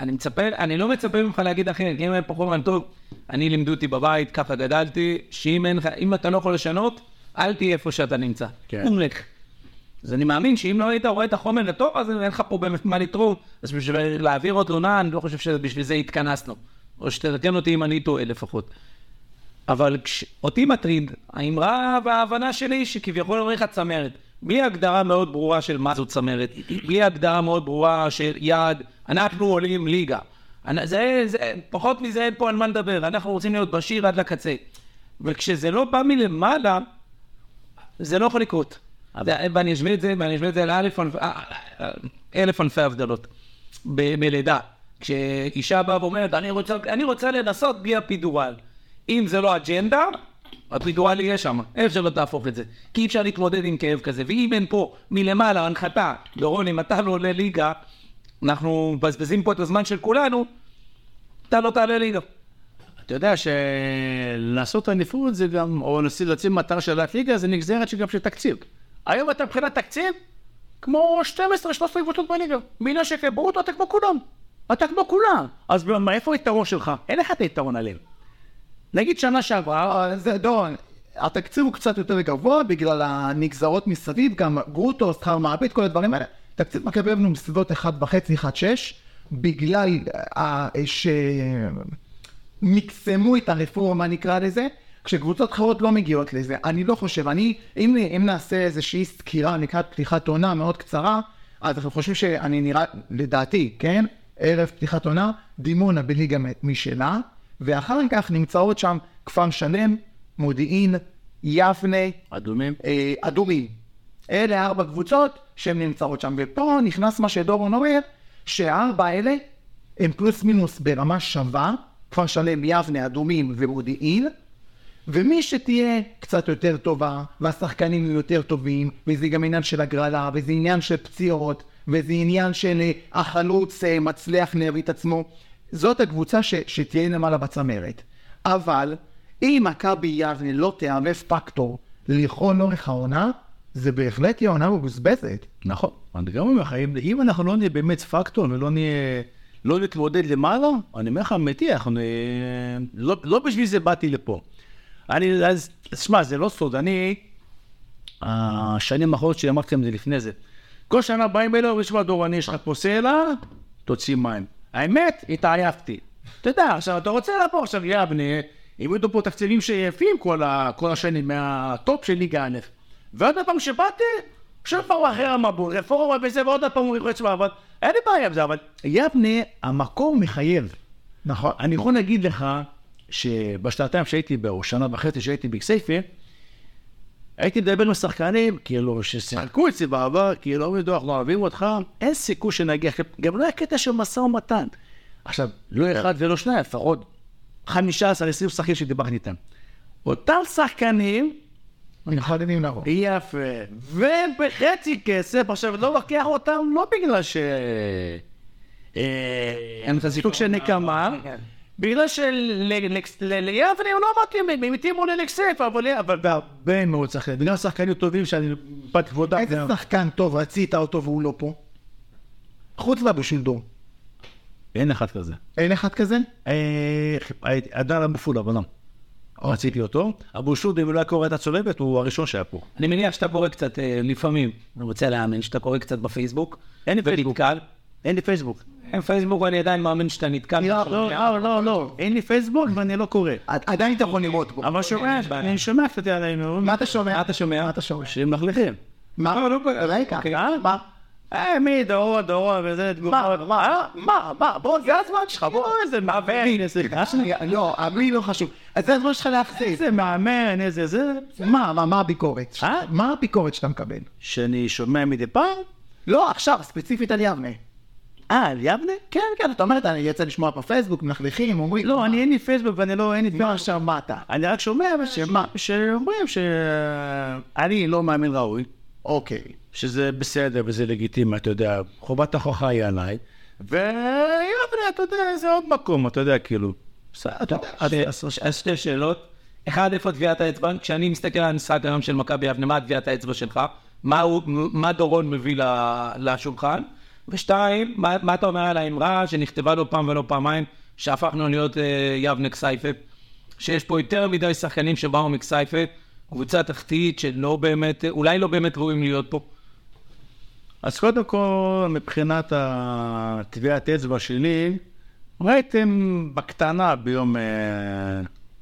אני מצפה, אני לא מצפה ממך להגיד אחרת, אם פה חומר טוב, אני לימדו אותי בבית, ככה גדלתי, שאם אין לך, אם אתה לא יכול לשנות, אל תהיה איפה שאתה נמצא. כן. קום לך. אז אני מאמין שאם לא היית רואה את החומר הטוב, אז אין לך פה באמת מה לתרום. אז בשביל להעביר עוד עונה, אני לא חושב שבשביל זה התכנסנו. או שתתקן אותי אם אני טועה לפחות. אבל כש... אותי מטריד האמרה וההבנה שלי שכביכול אומרים לך צמרת. בלי הגדרה מאוד ברורה של מה זו צמרת, בלי הגדרה מאוד ברורה של יעד, אנחנו עולים ליגה. זה, זה, פחות מזה אין פה על מה לדבר, אנחנו רוצים להיות בשיר עד לקצה. וכשזה לא בא מלמעלה, זה לא יכול לקרות. זה- ואני אשווה את זה, ואני אשווה את זה לאלף אלף- אה, אה, אלפי הבדלות בלידה. כשאישה באה ואומרת, אני רוצה, אני רוצה לנסות בלי הפידורל. אם זה לא אג'נדה, הפידורל יהיה שם, אי אפשר לא תהפוך את זה. כי אי אפשר להתמודד עם כאב כזה. ואם אין פה מלמעלה הנחתה, דורון, אם אתה לא עולה ליגה, אנחנו מבזבזים פה את הזמן של כולנו, אתה לא תעלה ליגה. אתה יודע שלעשות אליפות זה גם, או לשים להציב מטרה של עליית ליגה, זה נגזרת גם של תקציב. היום אתה מבחינת תקציב, כמו 12-13 קבוצות בליגה. מיליון שקל ברוטו, אתה כמו כולם. אתה כמו כולם. אז מאיפה היתרון שלך? אין לך את היתרון עליהם. נגיד שנה שעברה, אה, זה דורון, התקציב הוא קצת יותר גבוה בגלל הנגזרות מסביב, גם גרוטו, שכר מעביד, כל הדברים האלה. תקציב מכבי אבנו בסביבות 1.5-1.6, בגלל אה, שמקסמו את הרפורמה נקרא לזה, כשקבוצות אחרות לא מגיעות לזה. אני לא חושב, אני, אם, אם נעשה איזושהי סקירה לקראת פתיחת עונה מאוד קצרה, אז אנחנו חושבים שאני נראה, לדעתי, כן? ערב פתיחת עונה, דימונה בליגה משלה, ואחר כך נמצאות שם כפר שלם, מודיעין, יבנה, אדומים, אה, אדומים. אלה ארבע קבוצות שהן נמצאות שם. ופה נכנס מה שדורון אומר, שהארבע האלה הם פלוס מינוס ברמה שווה, כפר שלם, יבנה, אדומים ומודיעין, ומי שתהיה קצת יותר טובה, והשחקנים יהיו יותר טובים, וזה גם עניין של הגרלה, וזה עניין של פציעות, וזה עניין של אה, החלוץ אה, מצליח להביא את עצמו, זאת הקבוצה ש, שתהיה למעלה בצמרת. אבל אם מכבי יבנה לא תהווה פקטור לכל אורך העונה, זה בהחלט יהיה עונה מבוזבזת. נכון, אני גם אומר לך, אם, אנחנו לא נהיה באמת פקטור ולא נהיה, לא נתמודד למעלה, אני אומר לך אמיתי, אנחנו לא, לא בשביל זה באתי לפה. אני, אז, שמע, זה לא סוד, אני, השנים האחרונות שלי, אמרתי לכם זה לפני זה, כל שנה באים אליו, ושמע דור, אני יש לך פה סלע, תוציא מים. האמת, התעייפתי. אתה יודע, עכשיו, אתה רוצה לבוא עכשיו יבנה, העמידו פה תקציבים שיפים כל, ה, כל השנים מהטופ של ליגה א'. ועוד פעם שבאתי, שוב פעם אחרי המבול, רפורמה וזה, ועוד פעם הוא לצבוע, אבל אין לי בעיה עם זה, אבל יבנה, המקום מחייב. נכון. אני יכול להגיד לך שבשנתיים שהייתי, או שנה וחצי שהייתי בכסייפה, הייתי מדבר עם שחקנים, כאילו, ששיחקו אצלי בעבר, כאילו, אומרים, אנחנו אוהבים אותך, אין סיכוי שנגיע, גם לא היה קטע של משא ומתן. עכשיו, לא אחד ולא שניים, לפחות 15-20 שחקנים שדיברתי איתם. אותם שחקנים, מתחדדים לבוא. יפה, ובחצי כסף, עכשיו, לא לוקח אותם לא בגלל ש... אה, אין לך סוג של נקמה, בגלל שליבנה הוא לא מתאים, הם התאימו לכסף, אבל בהרבה מאוד שחקנים, בגלל שחקנים טובים שאני בת כבודה. איזה שחקן טוב רצית אותו והוא לא פה? חוץ מהבושילדור. אין אחד כזה. אין אחד כזה? אדר אבו אבל לא. רציתי אותו. אבו שוד, אם לא היה קורא את הצולבת, הוא הראשון שהיה פה. אני מניח שאתה קורא קצת, אה, לפעמים, אני רוצה להאמין שאתה קורא קצת בפייסבוק. אין לי פייסבוק. אין לי פייסבוק. אין פייסבוק, אני עדיין מאמין שאתה נתקל. לא, לא, לא, לא. אין לי פייסבוק ואני לא קורא. עדיין אתה יכול לראות בו. אבל שומע, אני שומע קצת עלינו. מה אתה שומע? מה אתה שומע? מה אתה שומע? שהם מלכלכים. מה? לא, לא, רגע, אה? מה? אה, מי, דורו, דורו, וזה תגובות. מה? מה? מה? בוא, זה הזמן שלך, בוא. איזה מאמן, איזה... שנייה, לא, מי לא חשוב. אז זה הזמן שלך להחזיק. איזה מאמן, איזה זה... מה, מה, מה הביקורת? אה? מה הביקורת שאתה מקבל? שאני שומע מדי פעם? לא, עכשיו, ספציפית על יבנה. אה, על יבנה? כן, כן, אתה אומר, אני יוצא לשמוע בפייסבוק, מלכלכים, אומרים, לא, אני אין לי פייסבוק ואני לא, אין לי... מה שמעת? אני רק שומע שאומרים שאני לא מאמין ראוי, אוקיי. שזה בסדר וזה לגיטימי, אתה יודע, חובת ההוכחה היא עליי, ויבנה, אתה יודע, זה עוד מקום, אתה יודע, כאילו. אז- שתי שאלות. אחד, איפה טביעת האצבע? כשאני מסתכל על המשחק היום של מכבי יבנה, מה טביעת האצבע שלך? מה, דורון מביא לשולחן? ושתיים, מה, מה אתה אומר על האמרה שנכתבה לא פעם ולא פעמיים, שהפכנו להיות אה, יבנה כסייפה? שיש פה יותר מדי שחקנים שבאו מכסייפה, קבוצה תחתית שלא באמת, אולי לא באמת ראויים להיות פה. אז קודם כל, מבחינת הטביעת אצבע שלי, ראיתם בקטנה ביום, אה,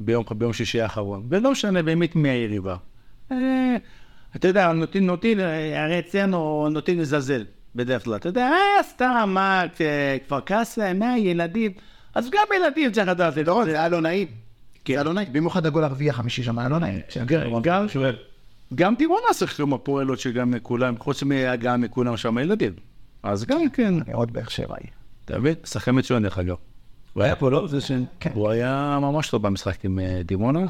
ביום, ביום שישי האחרון, ולא משנה באמת מי היריבה. אה, אתה יודע, נוטים, נוטים, אה, הרי אצלנו נוטים לזלזל בדרך כלל. אתה יודע, אה, סתם, מה, אה, כפר קאסם, מה, ילדים. אז גם ילדים צריך לדעת, זה לא... זה היה לא נעים. זה היה לא נעים. במיוחד הגול הרביעי החמישי שם היה לא נעים. גם, גם דימונה שיחקו הפועלות שגם כולם, חוץ מהגעה מכולם שם ילדים. אז גם כן, מאוד באר שבעי. אתה מבין? שחקן מצוין דרך אגב. הוא היה פה, לא? זה ש... כן. הוא היה ממש טוב במשחק עם אה, דימונה.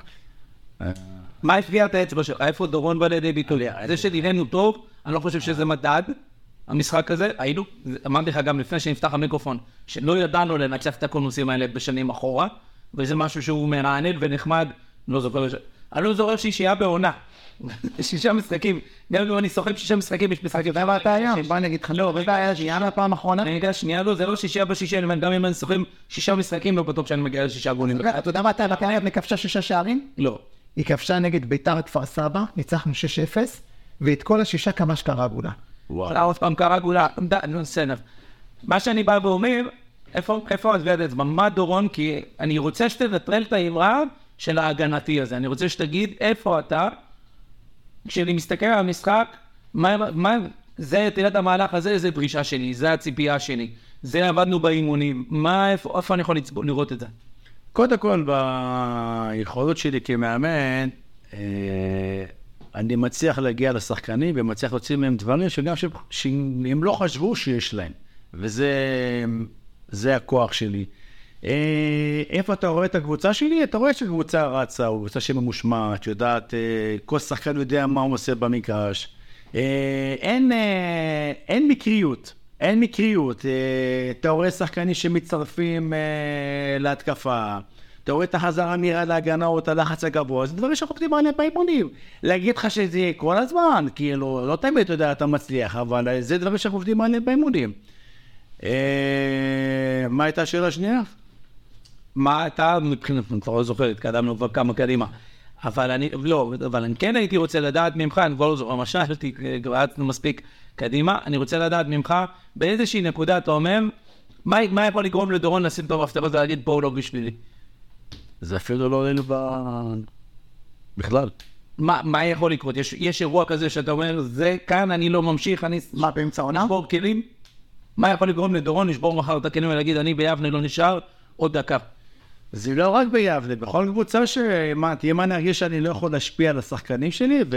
אה, מה טביעת האצבע שלך? איפה דורון בא לידי ביטוי? זה שנראינו טוב, אני לא חושב שזה מדד, המשחק הזה. היינו, אמרתי לך גם לפני שנפתח המיקרופון, שלא ידענו לנצח את הקונוסים האלה בשנים אחורה, וזה משהו שהוא מרענן ונחמד. לא זוכר, אני לא זוכר שישייה בעונה. שישה משחקים, גם אם אני סוחב שישה משחקים, יש משחק יותר. מה אתה היה? בוא אני אגיד לך, לא, מה היה שיהיה מהפעם האחרונה? אני יודע, שנייה לא, זה לא שישייה בשישה, אני אומר, גם אם אני סוחב שישה משחקים, לא בטוח שאני מגיע לשישה גולים. אתה יודע מתי מכבי יבנה כבשה שישה שערים? לא. היא כבשה נגד ביתר כפר סבא, ניצחנו 6-0, ואת כל השישה כמה שקרה גולה. וואלה, עוד פעם די, נו, בסדר. מה שאני בא ואומר, איפה אצבע? מה דורון? כי אני רוצה שתנטרל את האמרה של ההגנתי הזה. אני רוצה שתגיד איפה אתה, כשאני מסתכל על המשחק, מה, מה, זה, תראה את המהלך הזה, זה דרישה שלי, זה הציפייה שלי. זה עבדנו באימונים, מה, איפה, איפה אני יכול לצפ- לראות את זה? קודם כל, ביכולות שלי כמאמן, אה, אני מצליח להגיע לשחקנים ומצליח להוציא מהם דברים שגם שהם לא חשבו שיש להם. וזה זה הכוח שלי. אה, איפה אתה רואה את הקבוצה שלי? אתה רואה שקבוצה רצה, או קבוצה שממושמעת, יודעת, אה, כל שחקן יודע מה הוא עושה במגרש. אה, אין, אין מקריות, אין מקריות. אתה רואה שחקנים שמצטרפים להתקפה. אתה רואה את החזרה מהירה להגנה או את הלחץ הגבוה, זה דברים שאנחנו עובדים עליהם באימונים. להגיד לך שזה יהיה כל הזמן, כאילו, לא תמיד אתה יודע, אתה מצליח, אבל אה, זה דברים שאנחנו עובדים עליהם באימונים. אה, מה הייתה השאלה השנייה? מה מבחינת, אני כבר לא זוכר, התקדמנו כבר כמה קדימה. אבל אני, לא, אבל אני כן הייתי רוצה לדעת ממך, אני כבר לא זוכר, כבר רצנו מספיק קדימה, אני רוצה לדעת ממך, באיזושהי נקודה אתה אומר, מה, יכול לגרום לדורון לשים את המפתחות ולהגיד הוא לא בשבילי? זה אפילו לא עלינו ב... בכלל. מה, מה יכול לקרות? יש, יש אירוע כזה שאתה אומר, זה כאן אני לא ממשיך, אני מה, באמצע העונה? לשבור כלים? מה יכול לגרום לדורון לשבור מחר את הכלים ולהגיד, אני ביבנה לא נשאר עוד דקה? זה לא רק ביבנה, בכל קבוצה שמה, תהיה מה נרגיש שאני לא יכול להשפיע על השחקנים שלי, ו...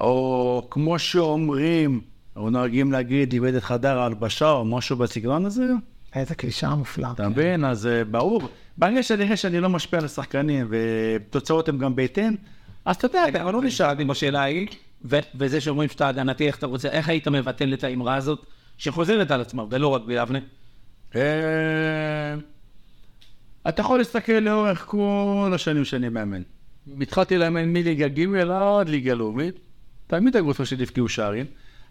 או כמו שאומרים, או נוהגים להגיד, איבד את חדר ההלבשה, או משהו בסגנון הזה, איזה קלישאה מופלאה. אתה מבין? אז אה, ברור. ברגע שאני אראה שאני לא משפיע על השחקנים, ותוצאות הן גם בהתאם, אז אתה יודע, אבל לא נשארתי בשאלה ההיא, וזה שאומרים שאתה הגנתי, איך אתה רוצה, איך היית מבטל את האמרה הזאת, שחוזרת על עצמה, ולא רק ביבנה? אה, אתה יכול להסתכל לאורך כל השנים שאני מאמן. התחלתי לאמן מליגה ג' עד ליגה לאומית. תמיד שלי הבקיעו שערים.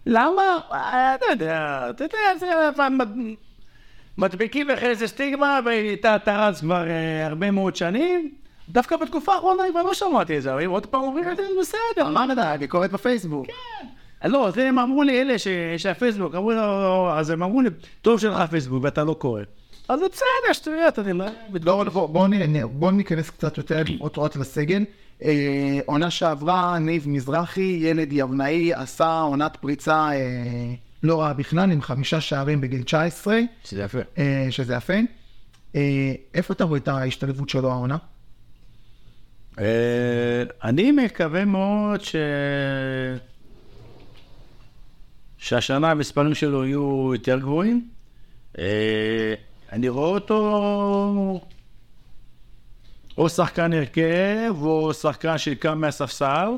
למה? אה, אתה יודע, אתה יודע, זה מדביקים לך איזה סטיגמה, ואיתה אתה רץ כבר אה, הרבה מאוד שנים. דווקא בתקופה האחרונה אני כבר לא שמעתי את זה, אבל אם עוד פעם אומרים את זה, בסדר. מה נדע, ביקורת בפייסבוק. לא, זה הם אמרו לי, אלה שהפייסבוק, אמרו לו, אז הם אמרו לי, טוב שלך פייסבוק ואתה לא קורא. אז זה בסדר, שטויות, אני לא... לא, בוא, בוא, נ- בוא ניכנס קצת יותר לפרוטרוט לסגל. אה, עונה שעברה, ניב מזרחי, ילד יבנאי, עשה עונת פריצה אה, לא רעה בכלל, עם חמישה שערים בגיל 19, שזה יפה. אה, שזה יפה. אה, איפה אתה רואה את ההשתלבות שלו העונה? אה, אני מקווה מאוד ש... שהשנה המספרים שלו יהיו יותר גבוהים. אה, אני רואה אותו או שחקן הרכב או שחקן שקם מהספסל,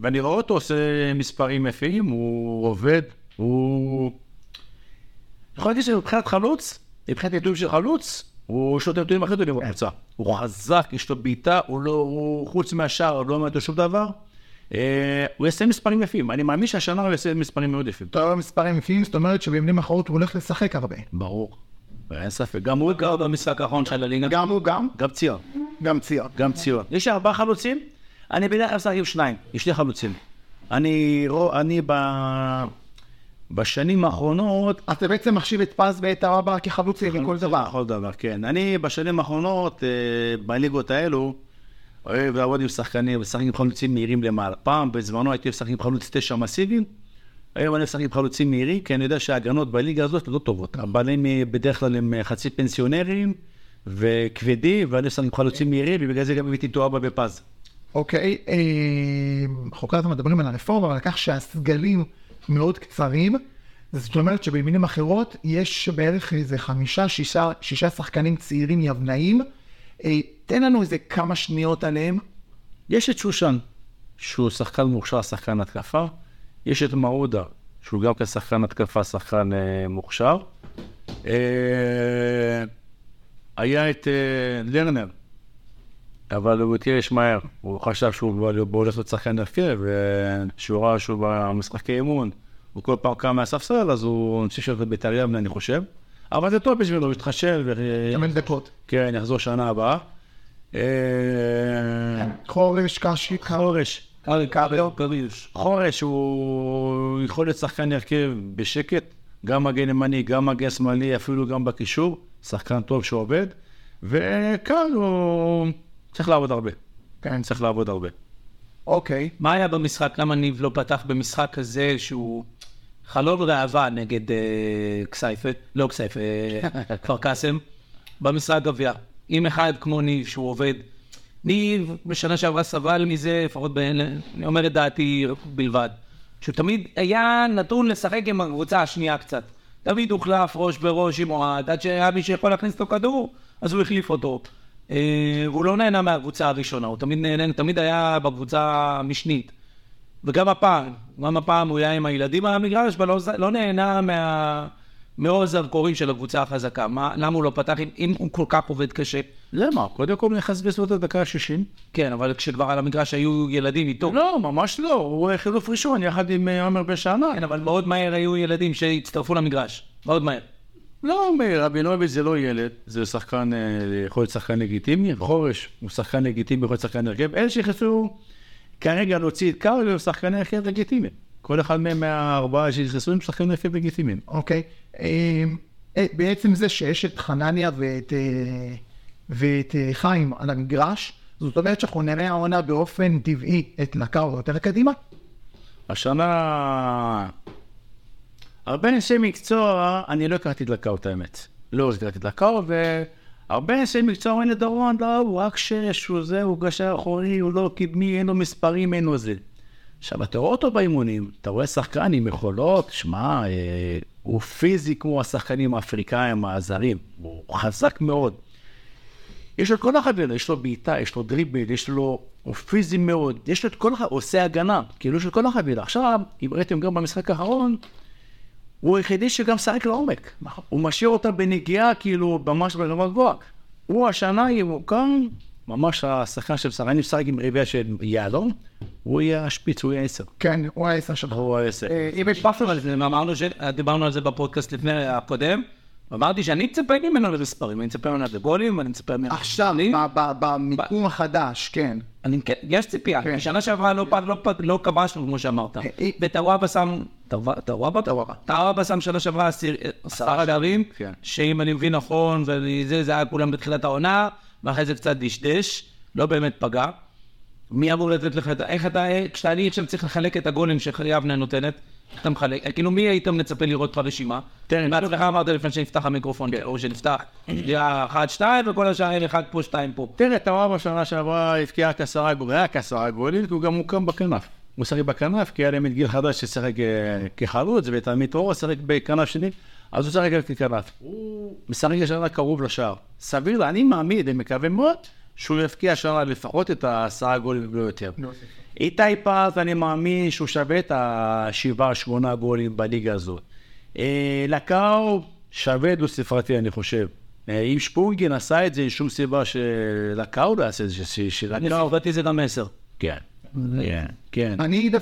ואני רואה אותו עושה מספרים יפים, הוא עובד, הוא... יכול להגיד שמבחינת חלוץ, מבחינת נתונים של חלוץ, הוא שוט נתונים הכי טובים בקבוצה. הוא חזק, יש לו בעיטה, הוא לא, הוא חוץ מהשאר, לא מעט לו שום דבר. אה, הוא יעשה מספרים יפים, אני מאמין שהשנה הוא יעשה מספרים מאוד יפים. אתה רואה מספרים יפים, זאת אומרת שבמילים אחרות הוא הולך לשחק הרבה. ברור. אין ספק, גם הוא, גר במשחק האחרון של הליגה. גם הוא, גם, גם ציון. גם ציון. גם ציון. יש לי ארבעה חלוצים, אני בדרך כלל משחק עם שניים, יש לי חלוצים. אני, אני ב... בשנים האחרונות, אתה בעצם מחשיב את פז ואת הרבא כחלוצים בכל דבר. כל דבר, כן. אני בשנים האחרונות, אה, בליגות האלו, אוהב לעבוד עם שחקנים, לשחק עם חלוצים מהירים למעלה. פעם, בזמנו הייתי משחק עם חלוץ תשע מסיביים, היום אני משחק עם חלוצים מהירים, כי אני יודע שההגנות בליגה הזאת לא טובות. הבעלים אה, בדרך כלל הם אה, חצי פנסיונרים וכבדים, ואני משחק עם חלוצים מהירים, ובגלל זה גם הבאתי איתו אבא בפז. אוקיי, אנחנו כל הזמן מדברים על הרפורמה, אבל על כך שהסגלים מאוד קצרים, זאת אומרת שבמילים אחרות, יש בערך איזה חמישה, שישה, שישה שחקנים צעירים יבנאים. אה, תן לנו איזה כמה שניות עליהם. יש את שושן, שהוא שחקן מוכשר, שחקן התקפה. יש את מעודה, שהוא גם כשחקן התקפה, שחקן אה, מוכשר. אה, היה את אה, לרנר, אבל הוא התייאש מהר. הוא חשב שהוא הולך להיות שחקן הרכב, וכשהוא ראה שהוא במשחקי אימון, הוא כל פעם קם מהספסל, אז הוא המשיך להיות בבית"ר יבנה, אני חושב. אבל זה טוב בשבילו, הוא התחשל, ו... יאמן דקות. כן, יחזור שנה הבאה. אה, חורש, קשי, חורש. חורש הוא יכול להיות שחקן הרכב בשקט, גם מגן ימני, גם מגן שמאלי, אפילו גם בקישור, שחקן טוב שעובד, וכאן הוא צריך לעבוד הרבה. כן, צריך לעבוד הרבה. אוקיי. מה היה במשחק? למה ניב לא פתח במשחק כזה שהוא חלון ראווה נגד אה, כסייפה, לא כסייפה, אה, כפר קאסם, במשחק גביע. עם אחד כמו ניב שהוא עובד. ניב בשנה שעברה סבל מזה, לפחות ב... אני אומר את דעתי בלבד. שהוא תמיד היה נתון לשחק עם הקבוצה השנייה קצת. תמיד הוחלף ראש בראש עם אוהד, עד שהיה מי שיכול להכניס לו כדור, אז הוא החליף אותו. אה, הוא לא נהנה מהקבוצה הראשונה, הוא תמיד נהנה, תמיד היה בקבוצה המשנית. וגם הפעם, גם הפעם הוא היה עם הילדים על המגרש, אבל לא, לא נהנה מה... מאור הזרקורים של הקבוצה החזקה. מה, למה הוא לא פתח אם, אם הוא כל כך עובד קשה? למה? קודם כל נכנס בסביבות הדקה ה-60. כן, אבל כשכבר על המגרש היו ילדים איתו. לא, ממש לא, הוא חילוף ראשון יחד עם אה, עומר בן שאנן. כן, אבל מאוד מהר היו ילדים שהצטרפו למגרש. מאוד מהר. לא, רבינוביץ' זה לא ילד, זה שחקן, אה, יכול להיות שחקן לגיטימי, חורש הוא שחקן לגיטימי, יכול להיות שחקן הרכב. אלה שנכנסו כרגע להוציא את קארל, הם שחקני הרכב לגיטימיים. כל אחד מהם מהארבעה שנכנסו הם שחקני הרכב לגיטימיים. אוקיי. אה, אה, בעצם זה שיש את חנניה ואת, ואת חיים על המגרש, זאת אומרת שאנחנו נראה העונה באופן טבעי את לקאו יותר קדימה? השנה... הרבה אנשי מקצוע, אני לא הכרתי את לקאו, את האמת. לא הכרתי את לקאו, והרבה אנשי מקצוע אומרים לדורון, לא, הוא רק שש, הוא זה, הוא גשר אחורי, הוא לא קדמי, אין לו מספרים, אין לו זה. עכשיו, אתה רואה אותו באימונים, אתה רואה שחקן עם יכולות, שמע, אה, הוא פיזי כמו השחקנים האפריקאים הזרים, הוא חזק מאוד. יש לו את כל החבילה, יש לו בעיטה, יש לו דריבל, יש לו... הוא פיזי מאוד, יש לו את כל החבילה, עושה הגנה, כאילו יש לו את כל החבילה. עכשיו, אם ראיתם גם במשחק האחרון, הוא היחידי שגם שחק לעומק. הוא משאיר אותה בנגיעה, כאילו, ממש ברמה גבוהה. הוא השנה ימוקם, ממש השחקן של שחקן, אני משחק עם ריביה של יהלום, הוא יהיה השפיץ, הוא יהיה עשר. כן, הוא העשר שלך. הוא העשר. אה, אם יש דיברנו על זה. דיברנו על זה בפודקאסט לפני הקודם, אמרתי שאני מצפה ממנו למספרים, אני מצפה ממנו לגולים, אני מצפה ממנו... עכשיו, במיקום החדש, כן. אני, כן, יש ציפייה, כן. כי שנה שעברה לא, לא, לא כבשנו כמו שאמרת. אה, וטוואבה שם, טוואבה? טוואבה? טוואבה שם שנה שעברה עשרה שערים, כן. שאם אני מבין נכון, וזה זה היה כולם בתחילת העונה, ואחרי זה קצת דשדש, לא באמת פגע. מי אמור לתת לך את ה... איך אתה... כשאני עכשיו צריך לחלק את הגולים שיבנה נותנת, אתה מחלק? כאילו מי היית מצפה לראות ברשימה? תראה, בעצמך אמרת לפני שנפתח המיקרופון, או שנפתח, היה אחד, שתיים, וכל השאר אין אחד פה, שתיים פה. תראה, טוואר בשנה שעברה הבקיע רק עשרה גולים, רק עשרה גולים, כי הוא גם הוקם בכנף. הוא שיחק בכנף, כי היה להם את גיל חדש ששיחק אה, כחלוץ, ואת עמית אור שיחק בכנף שני, אז הוא שיחק ככנף. הוא משחק השנה קרוב לשער. סביר, אני מאמין ומקווה מאוד שהוא יבקיע השנה לפחות את העשרה גולים, אם לא יותר. איתי פז, אני מאמין שהוא שווה את השבעה, שמונה גולים בליגה הזאת. אה, לקאו שווה דו ספרתי, אני חושב. אה, אם שפונגין עשה את זה, אין שום סיבה שלקאו לא יעשה את זה, שלקאו... לדעתי זה גם עשר. כן, כן, כן.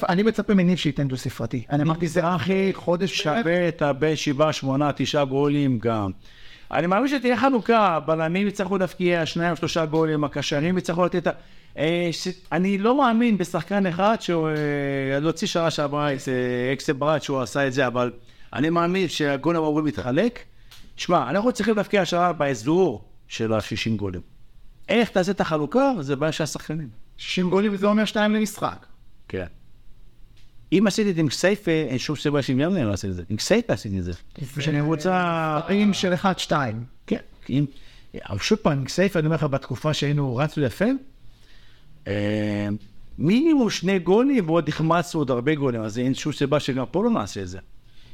אני מצפה מניב שייתן דו ספרתי. אני אמרתי זה אחי חודש שווה את הבין שבעה, שמונה, תשעה גולים גם. אני מאמין שתהיה חלוקה, הבלמים יצטרכו להפקיע שניים, שלושה גולים, הקשרים יצטרכו לתת... אה, ש- אני לא מאמין בשחקן אחד שהוא... אה, להוציא שנה שעברה את אה, אקסל ברד שהוא עשה את זה, אבל אני מאמין שהגולים אמורים להתחלק. שמע, אנחנו צריכים להפקיע השנה באזור של ה-60 גולים. איך תעשה את החלוקה? זה בעיה של השחקנים. 60 גולים זה אומר שתיים למשחק. כן. אם עשיתי את זה עם כסייפה, אין שום סיבה יבנה לא עשיתי את זה. עם כסייפה עשיתי את זה. שאני רוצה... עם של 1-2. כן. אבל שוב פעם, עם כסייפה, אני אומר לך, בתקופה שהיינו רצנו יפה, אה, מינימום שני גולים, ועוד החמצנו עוד הרבה גולים, אז אין שום סיבה שגם פה לא נעשה את זה.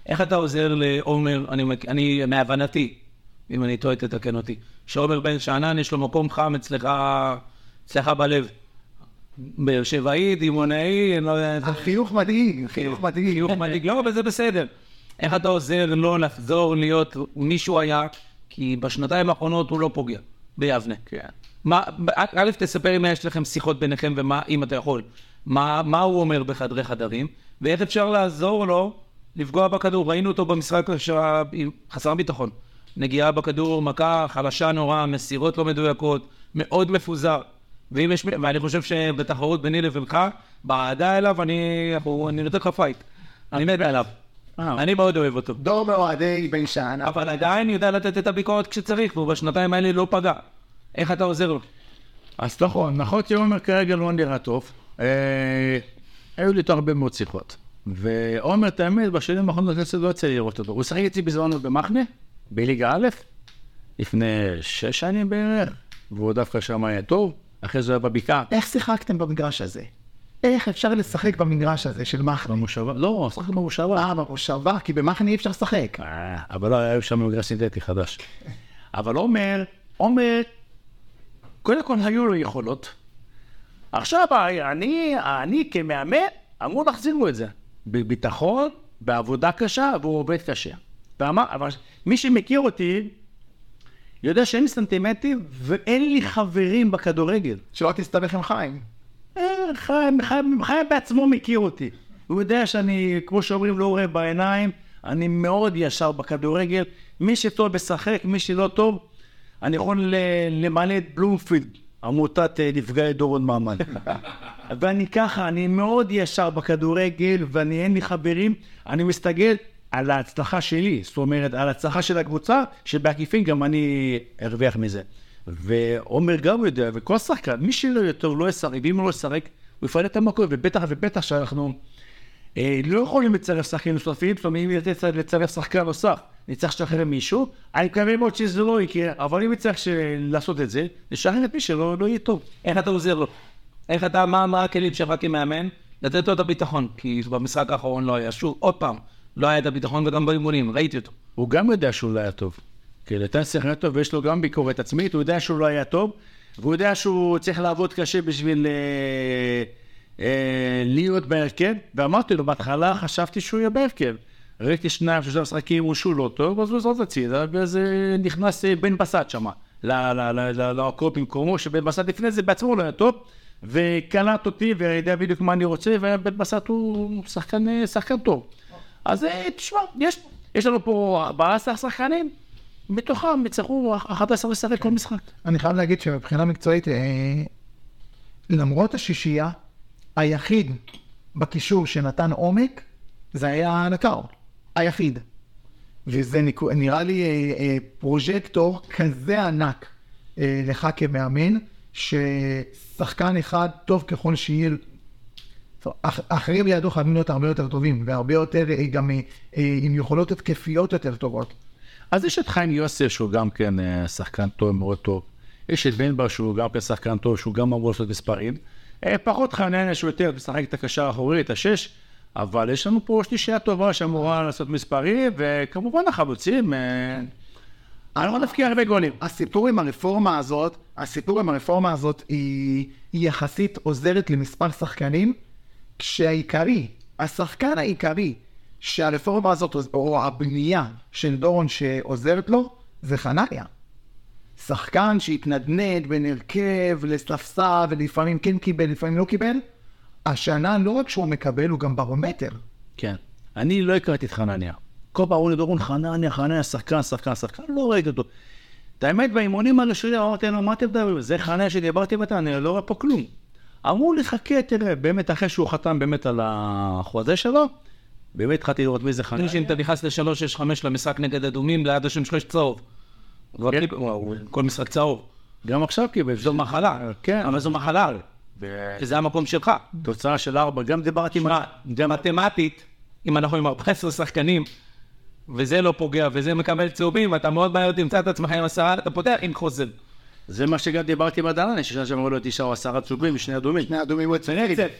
איך אתה עוזר לעומר, אני, אני מהבנתי, אם אני טועה תתקן אותי, שעומר בן שאנן יש לו מקום חם אצלך, אצלך בלב. באר שבעי, דימונאי, אני לא יודע, זה חיוך מדאיג, חיוך מדאיג. חיוך מדאיג, לא, אבל זה בסדר. איך אתה עוזר לו לחזור להיות מי שהוא היה, כי בשנתיים האחרונות הוא לא פוגע ביבנה. כן. מה, א', תספר אם יש לכם שיחות ביניכם ומה, אם אתה יכול, מה, מה הוא אומר בחדרי חדרים, ואיך אפשר לעזור לו לפגוע בכדור. ראינו אותו במשחק חסר ביטחון. נגיעה בכדור, מכה חלשה נורא, מסירות לא מדויקות, מאוד מפוזר. ואם יש, ואני חושב שבתחרות ביני לבינך, באהדה אליו, אני, אני נותן לך פייט. אני מת עליו. אה. אני מאוד אוהב אותו. דור מאוהדי בית שאן. אבל עדיין יודע לתת את הביקורת כשצריך, והוא בשנתיים האלה לא פגע. איך אתה עוזר לו? אז נכון, נכון שעומר כרגע לא נראה טוב. אה, היו לי איתו הרבה מאוד שיחות. ועומר, את האמת, בשנים האחרונות אצלי לא יצא לי לראות אותו. הוא שיחק איתי בזמנו במחנה, בליגה א', לפני שש שנים בערך, והוא דווקא שם היה טוב. אחרי זה היה בבקעה. איך שיחקתם במגרש הזה? איך אפשר לשחק במגרש הזה של מחנה? במושבה, לא, שחק במושבה. אה, במושבה, כי במחנה אי אפשר לשחק. אה, אבל לא היה שם מגרש סינתטי חדש. אבל עומר, עומר, קודם כל היו לו יכולות. עכשיו, אני, אני כמאמן, אמור להחזיר לו את זה. בביטחון, בעבודה קשה, והוא עובד קשה. ואמר, אבל מי שמכיר אותי, יודע שאין לי סנטימטרים ואין לי חברים בכדורגל. שלא תסתבך עם חיים. אה, חיים, חיים, חיים בעצמו מכיר אותי. הוא יודע שאני, כמו שאומרים, לא רואה בעיניים, אני מאוד ישר בכדורגל. מי שטוב משחק, מי שלא טוב, אני יכול למלא את בלומפילד, עמותת אה, נפגעי דורון מעמד. ואני ככה, אני מאוד ישר בכדורגל, ואני אין לי חברים, אני מסתכל על ההצלחה שלי, זאת אומרת, על ההצלחה של הקבוצה, שבעקיפין גם אני ארוויח מזה. ועומר גם יודע, וכל שחקן, מי שלא יותר לא ישחק, ואם הוא לא ישחק, הוא יפנה את המקום, ובטח ובטח שאנחנו אה, לא יכולים לצרף שחקנים נוספים, זאת אומרת, אם ירצה לצרף שחקן נוסף, נצטרך לשחרר מישהו, אני מקווה מאוד שזה לא יקרה, אבל אם נצטרך ש- לעשות את זה, נשחרר את מי שלא לא יהיה טוב. איך אתה עוזר לו? איך אתה, מה, מה הכלים שלך כמאמן? לתת לו את הביטחון, כי במשחק האחרון לא היה, שוב, עוד פעם, לא היה את הביטחון וגם באימונים, ראיתי אותו. הוא גם יודע שהוא לא היה טוב. כי נתן שחקן טוב ויש לו גם ביקורת עצמית, הוא יודע שהוא לא היה טוב, והוא יודע שהוא צריך לעבוד קשה בשביל אה, אה, להיות בהרכב, ואמרתי לו, בהתחלה חשבתי שהוא יהיה בהרכב. ראיתי שניים, שלושה משחקים הוא שהוא לא טוב, אז הוא זרוק הצידה, ואז נכנס אה, בן בסט שמה, לעקוב במקומו, שבן בסט לפני זה בעצמו לא היה טוב, וקלט אותי ויודע בדיוק מה אני רוצה, ובן בסט הוא שחקן, אה, שחקן טוב. אז אה, תשמע, יש, יש לנו פה 14 שחקנים, מתוכם יצטרכו 11 לשחק כל משחק. אני חייב להגיד שמבחינה מקצועית, אה, למרות השישייה, היחיד בקישור שנתן עומק, זה היה נקר. היחיד. וזה נראה לי אה, אה, פרוז'קטור כזה ענק אה, לך כמאמן, ששחקן אחד, טוב ככל שיהיה, טוב, אח- האחרים לידו חייבים להיות הרבה יותר טובים, והרבה יותר גם עם יכולות התקפיות יותר טובות. אז יש את חיים יוסף שהוא גם כן שחקן טוב, מאוד טוב. יש את בן בר שהוא גם כן שחקן טוב, שהוא גם אמור לעשות מספרים. פחות חנניה שהוא יותר משחק את הקשר האחורי, את השש, אבל יש לנו פה שלישייה טובה שאמורה לעשות מספרים, וכמובן החלוצים, אה, אני לא נפקיע הרבה גולים. הסיפור עם הרפורמה הזאת, הסיפור עם הרפורמה הזאת היא, היא יחסית עוזרת למספר שחקנים, כשהעיקרי, השחקן העיקרי שהרפורמה הזאת, או הבנייה של דורון שעוזרת לו, זה חנניה. שחקן שהתנדנד בין הרכב לספסל, ולפעמים כן קיבל, לפעמים לא קיבל, השנה לא רק שהוא מקבל, הוא גם ברומטר. כן. אני לא הכרתי את חנניה. כל פעם אמרו לי, חנניה, חנניה, שחקן, שחקן, שחקן, לא ראיתי אותו. את האמת, באימונים הראשונים אמרתי להם, מה אתם מדברים? זה חנניה שדיברתי איתה, אני לא רואה פה כלום. אמרו לי, חכה, תראה, באמת, אחרי שהוא חתם באמת על החוזה שלו, באמת התחלתי לראות מי זה חנניה. אם אתה נכנס ל-365 למשחק נגד אדומים, ליד השם שלך יש צהוב. כן. כל משחק צהוב. גם עכשיו קיבל. זו מחלה. כן. אבל זו מחלה. שזה המקום שלך. תוצאה של ארבע, גם דיברתי עם... שמע, מתמטית, אם אנחנו עם 14 שחקנים, וזה לא פוגע, וזה מקבל צהובים, אתה מאוד מהר תמצא את עצמך עם עשרה, אתה פותח עם חוזר. זה מה שגם דיברתי עם הדלן, ששם שאמרו לו תשעה או עשרה צהובים, שני אדומים. שני אדומים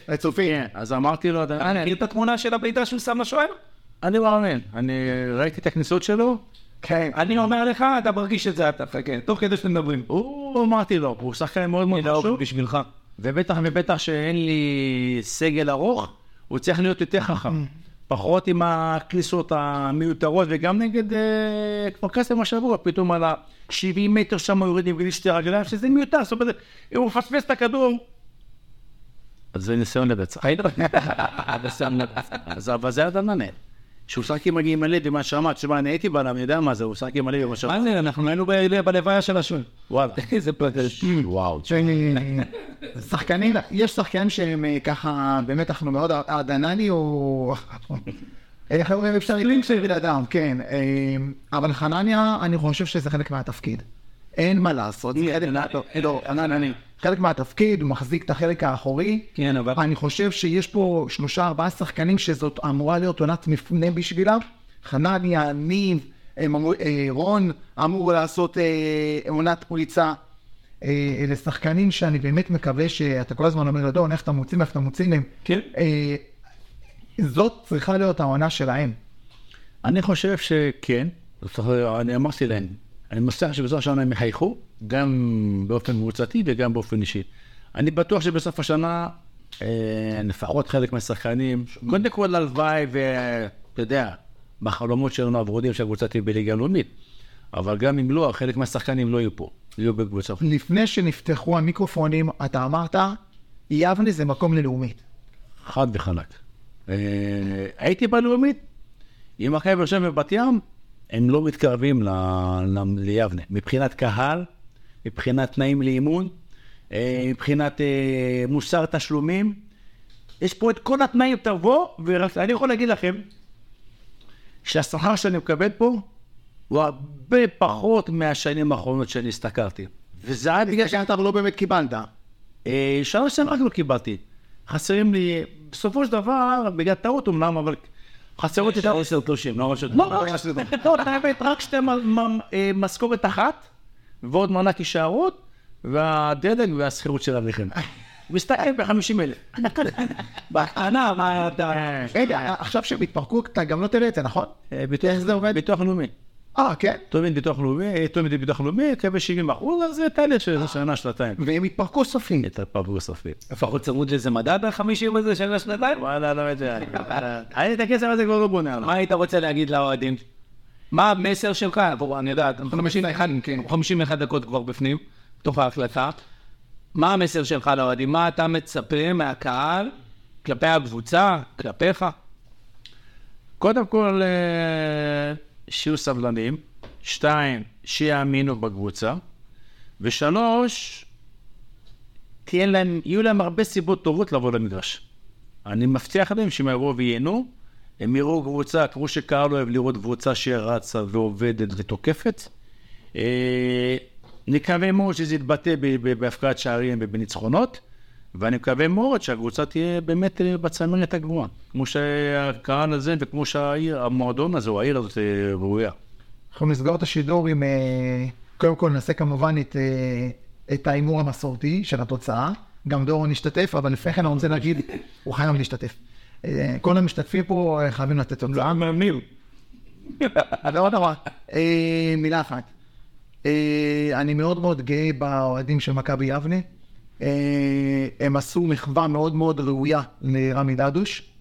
רצופים. כן, אז אמרתי לו, אתה "דלן, מכיר את התמונה של הבעיטה שהוא שם לשוער? אני מאמן. אני ראיתי את הכניסות שלו, כן. אני אומר לך, אתה מרגיש את זה, אתה חכה, תוך כדי שאתם מדברים. הוא אמרתי לו, הוא שחקן מאוד מאוד אני לא חשוב, בשבילך. ובטח ובטח שאין לי סגל ארוך, הוא צריך להיות יותר חכם. פחות עם הכניסות המיותרות, וגם נגד אה, כפר קאסם השבוע, פתאום על ה-70 מטר שם הוא יורד עם גליל שתי רגליים, שזה מיותר, זאת אומרת, אם הוא מפספס את הכדור... אז זה ניסיון לרצח. אז אבל זה הדננת. שהוא שחק עם מגיעים מלא במה שאמרת, תשמע, אני הייתי בעולם, אני יודע מה זה, הוא שחק עם מלא במה שאמרת. מה זה, אנחנו היינו בלוויה של השוער. וואלה. איזה פלטש. וואו. שחקנים, יש שחקנים שהם אה, ככה, באמת אנחנו מאוד, הדנני הוא... איך אומרים, אפשר בן אדם, כן. אה, אבל חנניה, אני חושב שזה חלק מהתפקיד. אין מה לעשות. מה- לא, חנניה, חלק מהתפקיד, הוא מחזיק את החלק האחורי. כן, אבל... אני חושב שיש פה שלושה ארבעה שחקנים שזאת אמורה להיות עונת מפנה בשבילם. חנניה, ניב, אמרו- אה, רון אמור לעשות אה, עונת פריצה. אה, אלה שחקנים שאני באמת מקווה שאתה כל הזמן אומר לדון, איך אתה מוציא, איך אתה מוציא להם. כן. אה, זאת צריכה להיות העונה שלהם. אני חושב שכן, אני אמרתי להם, אני מבטיח שבסוף השנה הם יחייכו, גם באופן קבוצתי וגם באופן אישי. אני בטוח שבסוף השנה, אה, לפחות חלק מהשחקנים, קודם כל הלוואי ואתה יודע, בחלומות שלנו הוורודים של הקבוצה תהיה בליגה הלאומית, אבל גם אם לא, חלק מהשחקנים לא יהיו פה, יהיו בקבוצה. לפני שנפתחו המיקרופונים, אתה אמרת, יבנה זה מקום ללאומית. חד וחלק. אה, הייתי בלאומית, עם מכבי באר שבע ובת ים, הם לא מתקרבים ליבנה. מבחינת קהל, מבחינת תנאים לאימון, אה, מבחינת אה, מוסר תשלומים, יש פה את כל התנאים, תבוא, ואני יכול להגיד לכם שהשכר שאני מקבל פה הוא הרבה פחות מהשנים האחרונות שאני הסתכלתי. וזה היה בגלל שאתה לא באמת קיבלת. אה, שלוש שנים רק לא קיבלתי. חסרים לי, בסופו של דבר, בגלל טעות אמנם, אבל חסרות לי... עשר תלושים, לא משהו. לא, לא, לא, רק שתי משכורת אחת, ועוד מענק הישארות, והדלק והשכירות של הרכב. מסתיים ב-50 אלף. בקטנה, מה אתה... רגע, עכשיו שהם התפרקו, אתה גם לא תראה את זה, נכון? איך זה עובד? ביטוח לאומי. אה, כן. טובין ביטוח לאומי, אה, טובין ביטוח לאומי, מקבל 70 אחוז, אז זה תהליך של שנה, שנתיים. והם התפרקו סופית. את הפרבור הסופי. לפחות צמוד לאיזה מדד ה-50 הזה של השנתיים? וואלה, לא יודע. אני את הכסף הזה כבר לא בונה. מה היית רוצה להגיד לאוהדים? מה המסר שלך? אני יודעת, 51, כן, 51 דקות כבר בפנים, בתוך ההקלטה. מה המסר שלך לאוהדים? מה אתה מצפה מהקהל כלפי הקבוצה, כלפיך? קודם כל, אה, שיהיו סבלניים. שתיים, שיאמינו בקבוצה. ושלוש, תהיה להם, יהיו להם הרבה סיבות טובות לבוא למגרש. אני מבטיח להם שהם יבואו וייהנו, הם יראו קבוצה, כמו שקהל אוהב לראות קבוצה שרצה ועובדת ותוקפת. אה, נקווה מאוד שזה יתבטא בהפקעת שערים ובניצחונות, ואני מקווה מאוד שהקבוצה תהיה באמת אה, בצמרת הגבוהה, כמו שהקהל הזה וכמו שהעיר, המועדון הזה או העיר הזאת אה, ראויה. אנחנו נסגור את השידור עם... קודם כל נעשה כמובן את, את ההימור המסורתי של התוצאה. גם דורון השתתף, אבל לפני כן אני רוצה להגיד, הוא חייב להשתתף. אה, כל המשתתפים פה אה, חייבים לתת תוצאה. מאמנים. לא נורא. אה, מילה אחת. אני מאוד מאוד גאה באוהדים של מכבי יבנה. הם עשו מחווה מאוד מאוד ראויה לרמי דדוש.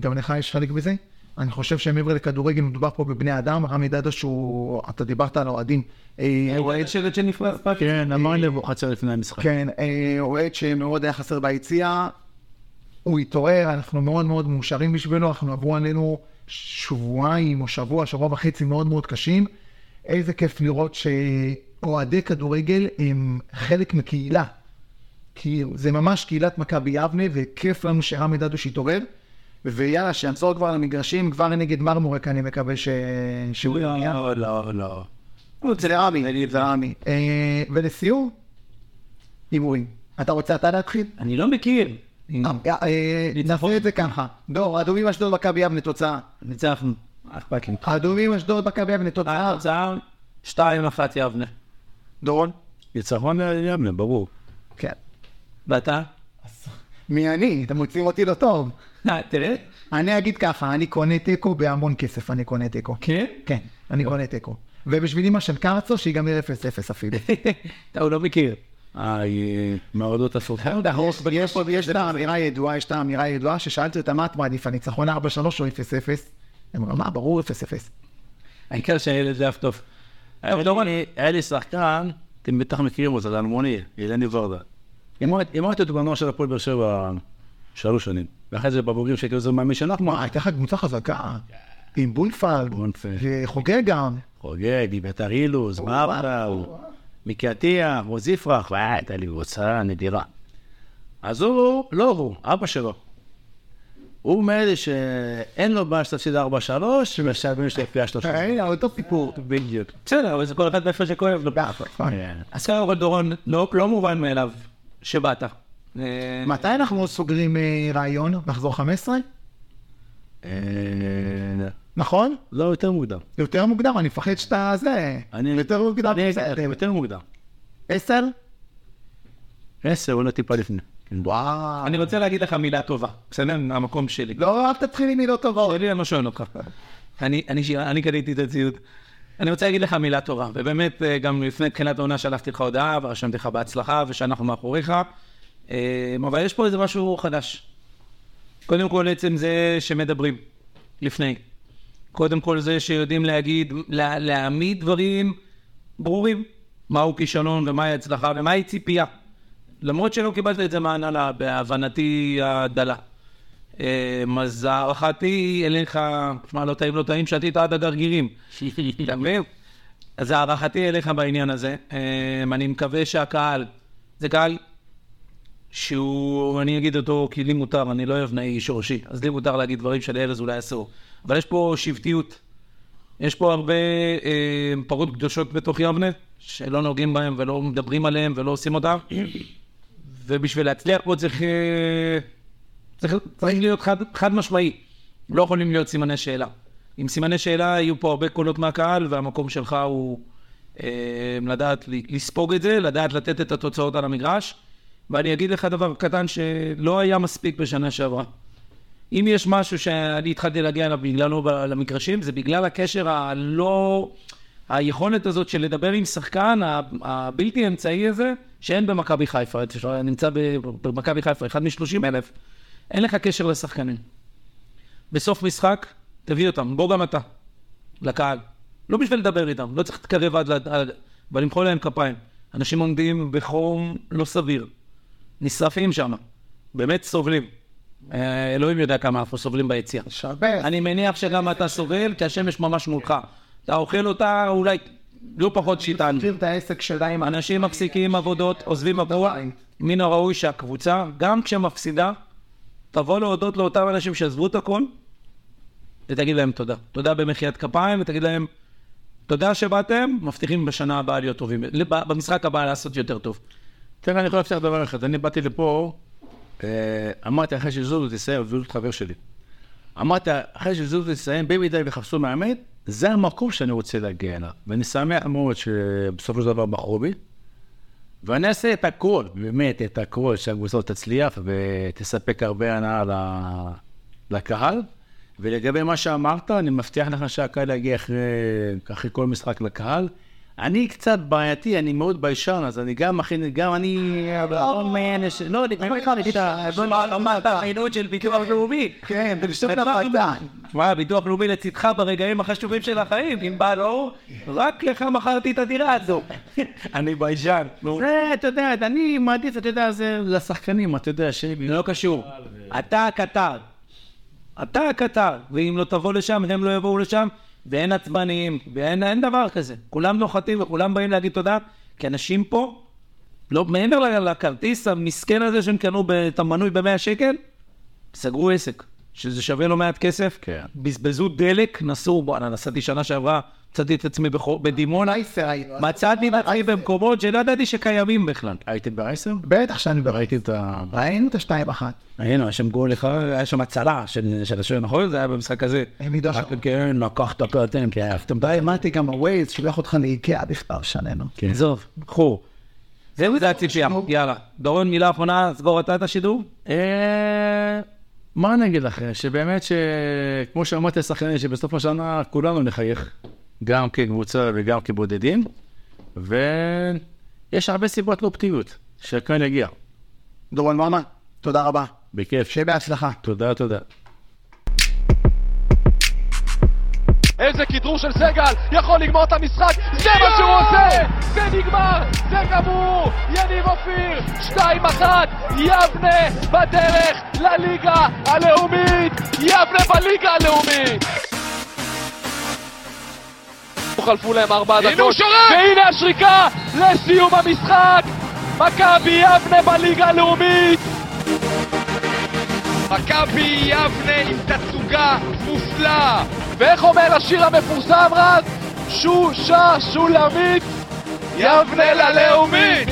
גם לך יש חלק בזה. אני חושב שמעבר לכדורגל מדובר פה בבני אדם. רמי דדוש הוא, אתה דיברת על האוהדים. אה, אוהד שלט פאק. כן, אמר לי חצר לפני המשחק. כן, אוהד שמאוד היה חסר ביציאה, הוא התעורר, אנחנו מאוד מאוד מאושרים בשבילו, אנחנו עברו עלינו שבועיים או שבוע, שבוע וחצי מאוד מאוד קשים. איזה כיף לראות שאוהדי כדורגל הם חלק מקהילה. כי זה ממש קהילת מכבי יבנה, וכיף לנו שרמי דדוש התעורר. ויאללה, שיחזור כבר למגרשים, כבר נגד מרמורק, אני מקווה ש... שהוא יהיה. לא, לא, לא. זה לרמי, זה לרמי. אה, ולסיום, הימורים. אתה רוצה אתה להתחיל? אני לא מכיר. אה, אה, נעשה את זה ככה. דור, אדומים אשדוד מכבי יבנה תוצאה. ניצחנו. אכפת לי. אדומים אשדוד מכבי יבנה תוצאה. התוצאה 2-1 יבנה. דורון? ניצחון ליבנה, ברור. כן. ואתה? מי אני? אתם מוצאים אותי לא טוב. אה, תראה. אני אגיד ככה, אני קונה תיקו בהמון כסף, אני קונה תיקו. כן? כן, אני קונה תיקו. ובשביל אמא של קרצו, שיגמר 0-0 אפילו. אתה הוא לא מכיר. אה, היא מהאוהדות הסופר. יש פה- יש את האמירה הידועה, יש את האמירה הידועה ששאלתי אותה מה את מעדיפה, ניצחון 4-3 או 0-0? הם אמרו, מה, ברור 0-0. העיקר שהילד זה אף טוב. היה לי- היה לי שחקן, אתם בטח מכירים אותו, זה אלמוני, אילני ורדה. אימרתי אותו בנוער של הפועל באר שבע שלוש שנים. ואחרי זה בבוגרים שהייתי עוזר מאמין שאנחנו, מה, הייתה לך קבוצה חזקה, עם בולפלד, בונפה. וחוגג גם. חוגג, מביתר אילוז, מרתאו, מיקי עטייה, עוז יפרח, וואי, הייתה לי קבוצה נדירה. אז הוא, לא הוא, אבא שלו. הוא מאלה שאין לו בעיה שתפסיד 4-3, ומשלמים יש לפי השלושה. הנה, אותו סיפור. בדיוק. בסדר, אבל זה כל אחד מאיפה שכואב לו. כן. אז קודם כל דורון, לא לא מובן מאליו שבאת. אה, מתי אנחנו סוגרים אה, רעיון? מחזור 15? נכון? לא, יותר מוקדם. יותר מוקדם, אני מפחד שאתה זה. אני- יותר מוקדם. אני-. יותר מוקדם. עשר? עשר, אולי טיפה לפני. כן. וואו. אני רוצה להגיד לך מילה טובה, בסדר? המקום שלי. לא, אל תתחיל עם מילות טובות. שלי, אני לא שואל אותך. אני, אני, שיר- אני קניתי את הציוד. אני רוצה להגיד לך מילה טובה, ובאמת, אה, גם לפני תחילת העונה שלחתי לך הודעה, ורשמתי לך בהצלחה, ושאנחנו מאחוריך, אה, אבל יש פה איזה משהו חדש. קודם כל, עצם זה שמדברים לפני. קודם כל זה שיודעים להגיד, לה, להעמיד דברים ברורים, מהו כישלון ומהי הצלחה ומהי ציפייה. למרות שלא קיבלת את זה מההנהלה, בהבנתי הדלה. אה, אז הערכתי אליך, שמע, לא טעים, לא טעים, שתית עד הגרגירים. אתה מבין? אז הערכתי אליך בעניין הזה. אה, אני מקווה שהקהל, זה קהל שהוא, אני אגיד אותו כי לי מותר, אני לא אוהב נאי שורשי, אז לי מותר להגיד דברים שלארז אולי אסור. אבל יש פה שבטיות. יש פה הרבה אה, פרות קדושות בתוך יבנה, שלא נוגעים בהם ולא מדברים עליהם ולא עושים אותם. ובשביל להצליח פה צריך, אה, צריך, צריך להיות חד, חד משמעי. לא יכולים להיות סימני שאלה. עם סימני שאלה יהיו פה הרבה קולות מהקהל, והמקום שלך הוא אה, לדעת לספוג את זה, לדעת לתת את התוצאות על המגרש. ואני אגיד לך דבר קטן שלא היה מספיק בשנה שעברה. אם יש משהו שאני התחלתי להגיע אליו בגללו למגרשים, זה בגלל הקשר הלא... היכולת הזאת של לדבר עם שחקן, הבלתי אמצעי הזה, שאין במכבי חיפה. נמצא במכבי חיפה, אחד מ-30 אלף. אין לך קשר לשחקנים. בסוף משחק, תביא אותם, בוא גם אתה, לקהל. לא בשביל לדבר איתם, לא צריך להתקרב עד, ל- עד ולמחוא להם כפיים. אנשים עומדים בחום לא סביר, נשרפים שם, באמת סובלים. אה, אלוהים יודע כמה אנחנו סובלים ביציאה. יש הרבה. אני מניח שגם אתה סובל, כי השמש ממש מולך. אתה אוכל אותה אולי לא פחות שיטן. מכיר את העסק שלהם. אנשים מפסיקים עבודות, עוזבים עבור. מן הראוי שהקבוצה, גם כשמפסידה, תבוא להודות לאותם אנשים שעזבו את הכל, ותגיד להם תודה. תודה במחיית כפיים, ותגיד להם, תודה שבאתם, מבטיחים בשנה הבאה להיות טובים. במשחק הבא לעשות יותר טוב. תראה, אני יכול להבטיח דבר אחד. אני באתי לפה, אמרתי אחרי שזוזו תסיים, זוזו חבר שלי. אמרתי, אחרי שזוזו תסיים, במידה ויחפשו מאמן, זה המקום שאני רוצה להגיע אליו. ואני שמח מאוד שבסופו של דבר בחרו בי. ואני אעשה את הכל, באמת, את הכל, שהקבוצה תצליח ותספק הרבה הנאה לקהל. ולגבי מה שאמרת, אני מבטיח לך שהקהל יגיע אחרי, אחרי כל משחק לקהל. אני קצת בעייתי, אני מאוד ביישן, אז אני גם מכין, גם אני... לא, ש- לא, אני באמת לא, אמרת, העינות של ביטוח לאומי. כן, ברשות הוועדה. שמע, ביטוח לאומי לצדך ברגעים החשובים של החיים. אם בא לו, רק לך מכרתי את הדירה הזו. אני ביישן. זה, אתה יודע, אני מעדיף, אתה יודע, זה לשחקנים, אתה יודע, שלי. לא קשור. אתה הקטר. אתה הקטר, ואם לא תבוא לשם, הם לא יבואו לשם, ואין עצבניים, ואין אין דבר כזה. כולם נוחתים וכולם באים להגיד תודה, כי אנשים פה, לא, מעבר לכרטיס המסכן הזה שהם קנו את המנוי ב-100 שקל, סגרו עסק, שזה שווה לא מעט כסף. כן. בזבזו דלק, נסעו, בואנה, נסעתי שנה שעברה, מצאתי את עצמי בדימונה. מצאתי את עצמי במקומות שלא ידעתי שקיימים בכלל. הייתם בעשר? בטח שאני. ראיתי את ה... ראינו את השתיים אחת. היינו, היה שם גול אחד, היה שם הצלה של של השוער, נכון? זה היה במשחק הזה. הם ידעו שם. כן, לקח את הפרטים, כי אהבתם. די, האמנתי גם הווייז, שולח אותך לאיקאה בכלל, שננו. כן. עזוב, קחו. זהו, זה הציפייה, יאללה. דורון, מילה אחרונה, סגור אתה את השידור? אה, מה אני אגיד לכם? שבאמת, שכמו שאמרתי לשחקנים, שבסוף השנה כולנו נחייך, גם כקבוצה וגם כבודדים, ויש הרבה סיבות לאופטימיות, שהקהל יגיע. דורון מרמן, תודה רבה. בכיף. שיהיה בהצלחה. תודה, תודה. איזה כדרור של סגל, יכול לגמור את המשחק, זה מה שהוא עושה! זה נגמר, זה גמור! יניב אופיר, 2-1, יבנה בדרך לליגה הלאומית! יבנה בליגה הלאומית! חלפו להם ארבע דקות, והנה השריקה לסיום המשחק! מכבי יבנה בליגה הלאומית! מכבי יבנה עם תצוגה מופלאה! ואיך אומר השיר המפורסם רז? שושה שולמית, יבנה ללאומית!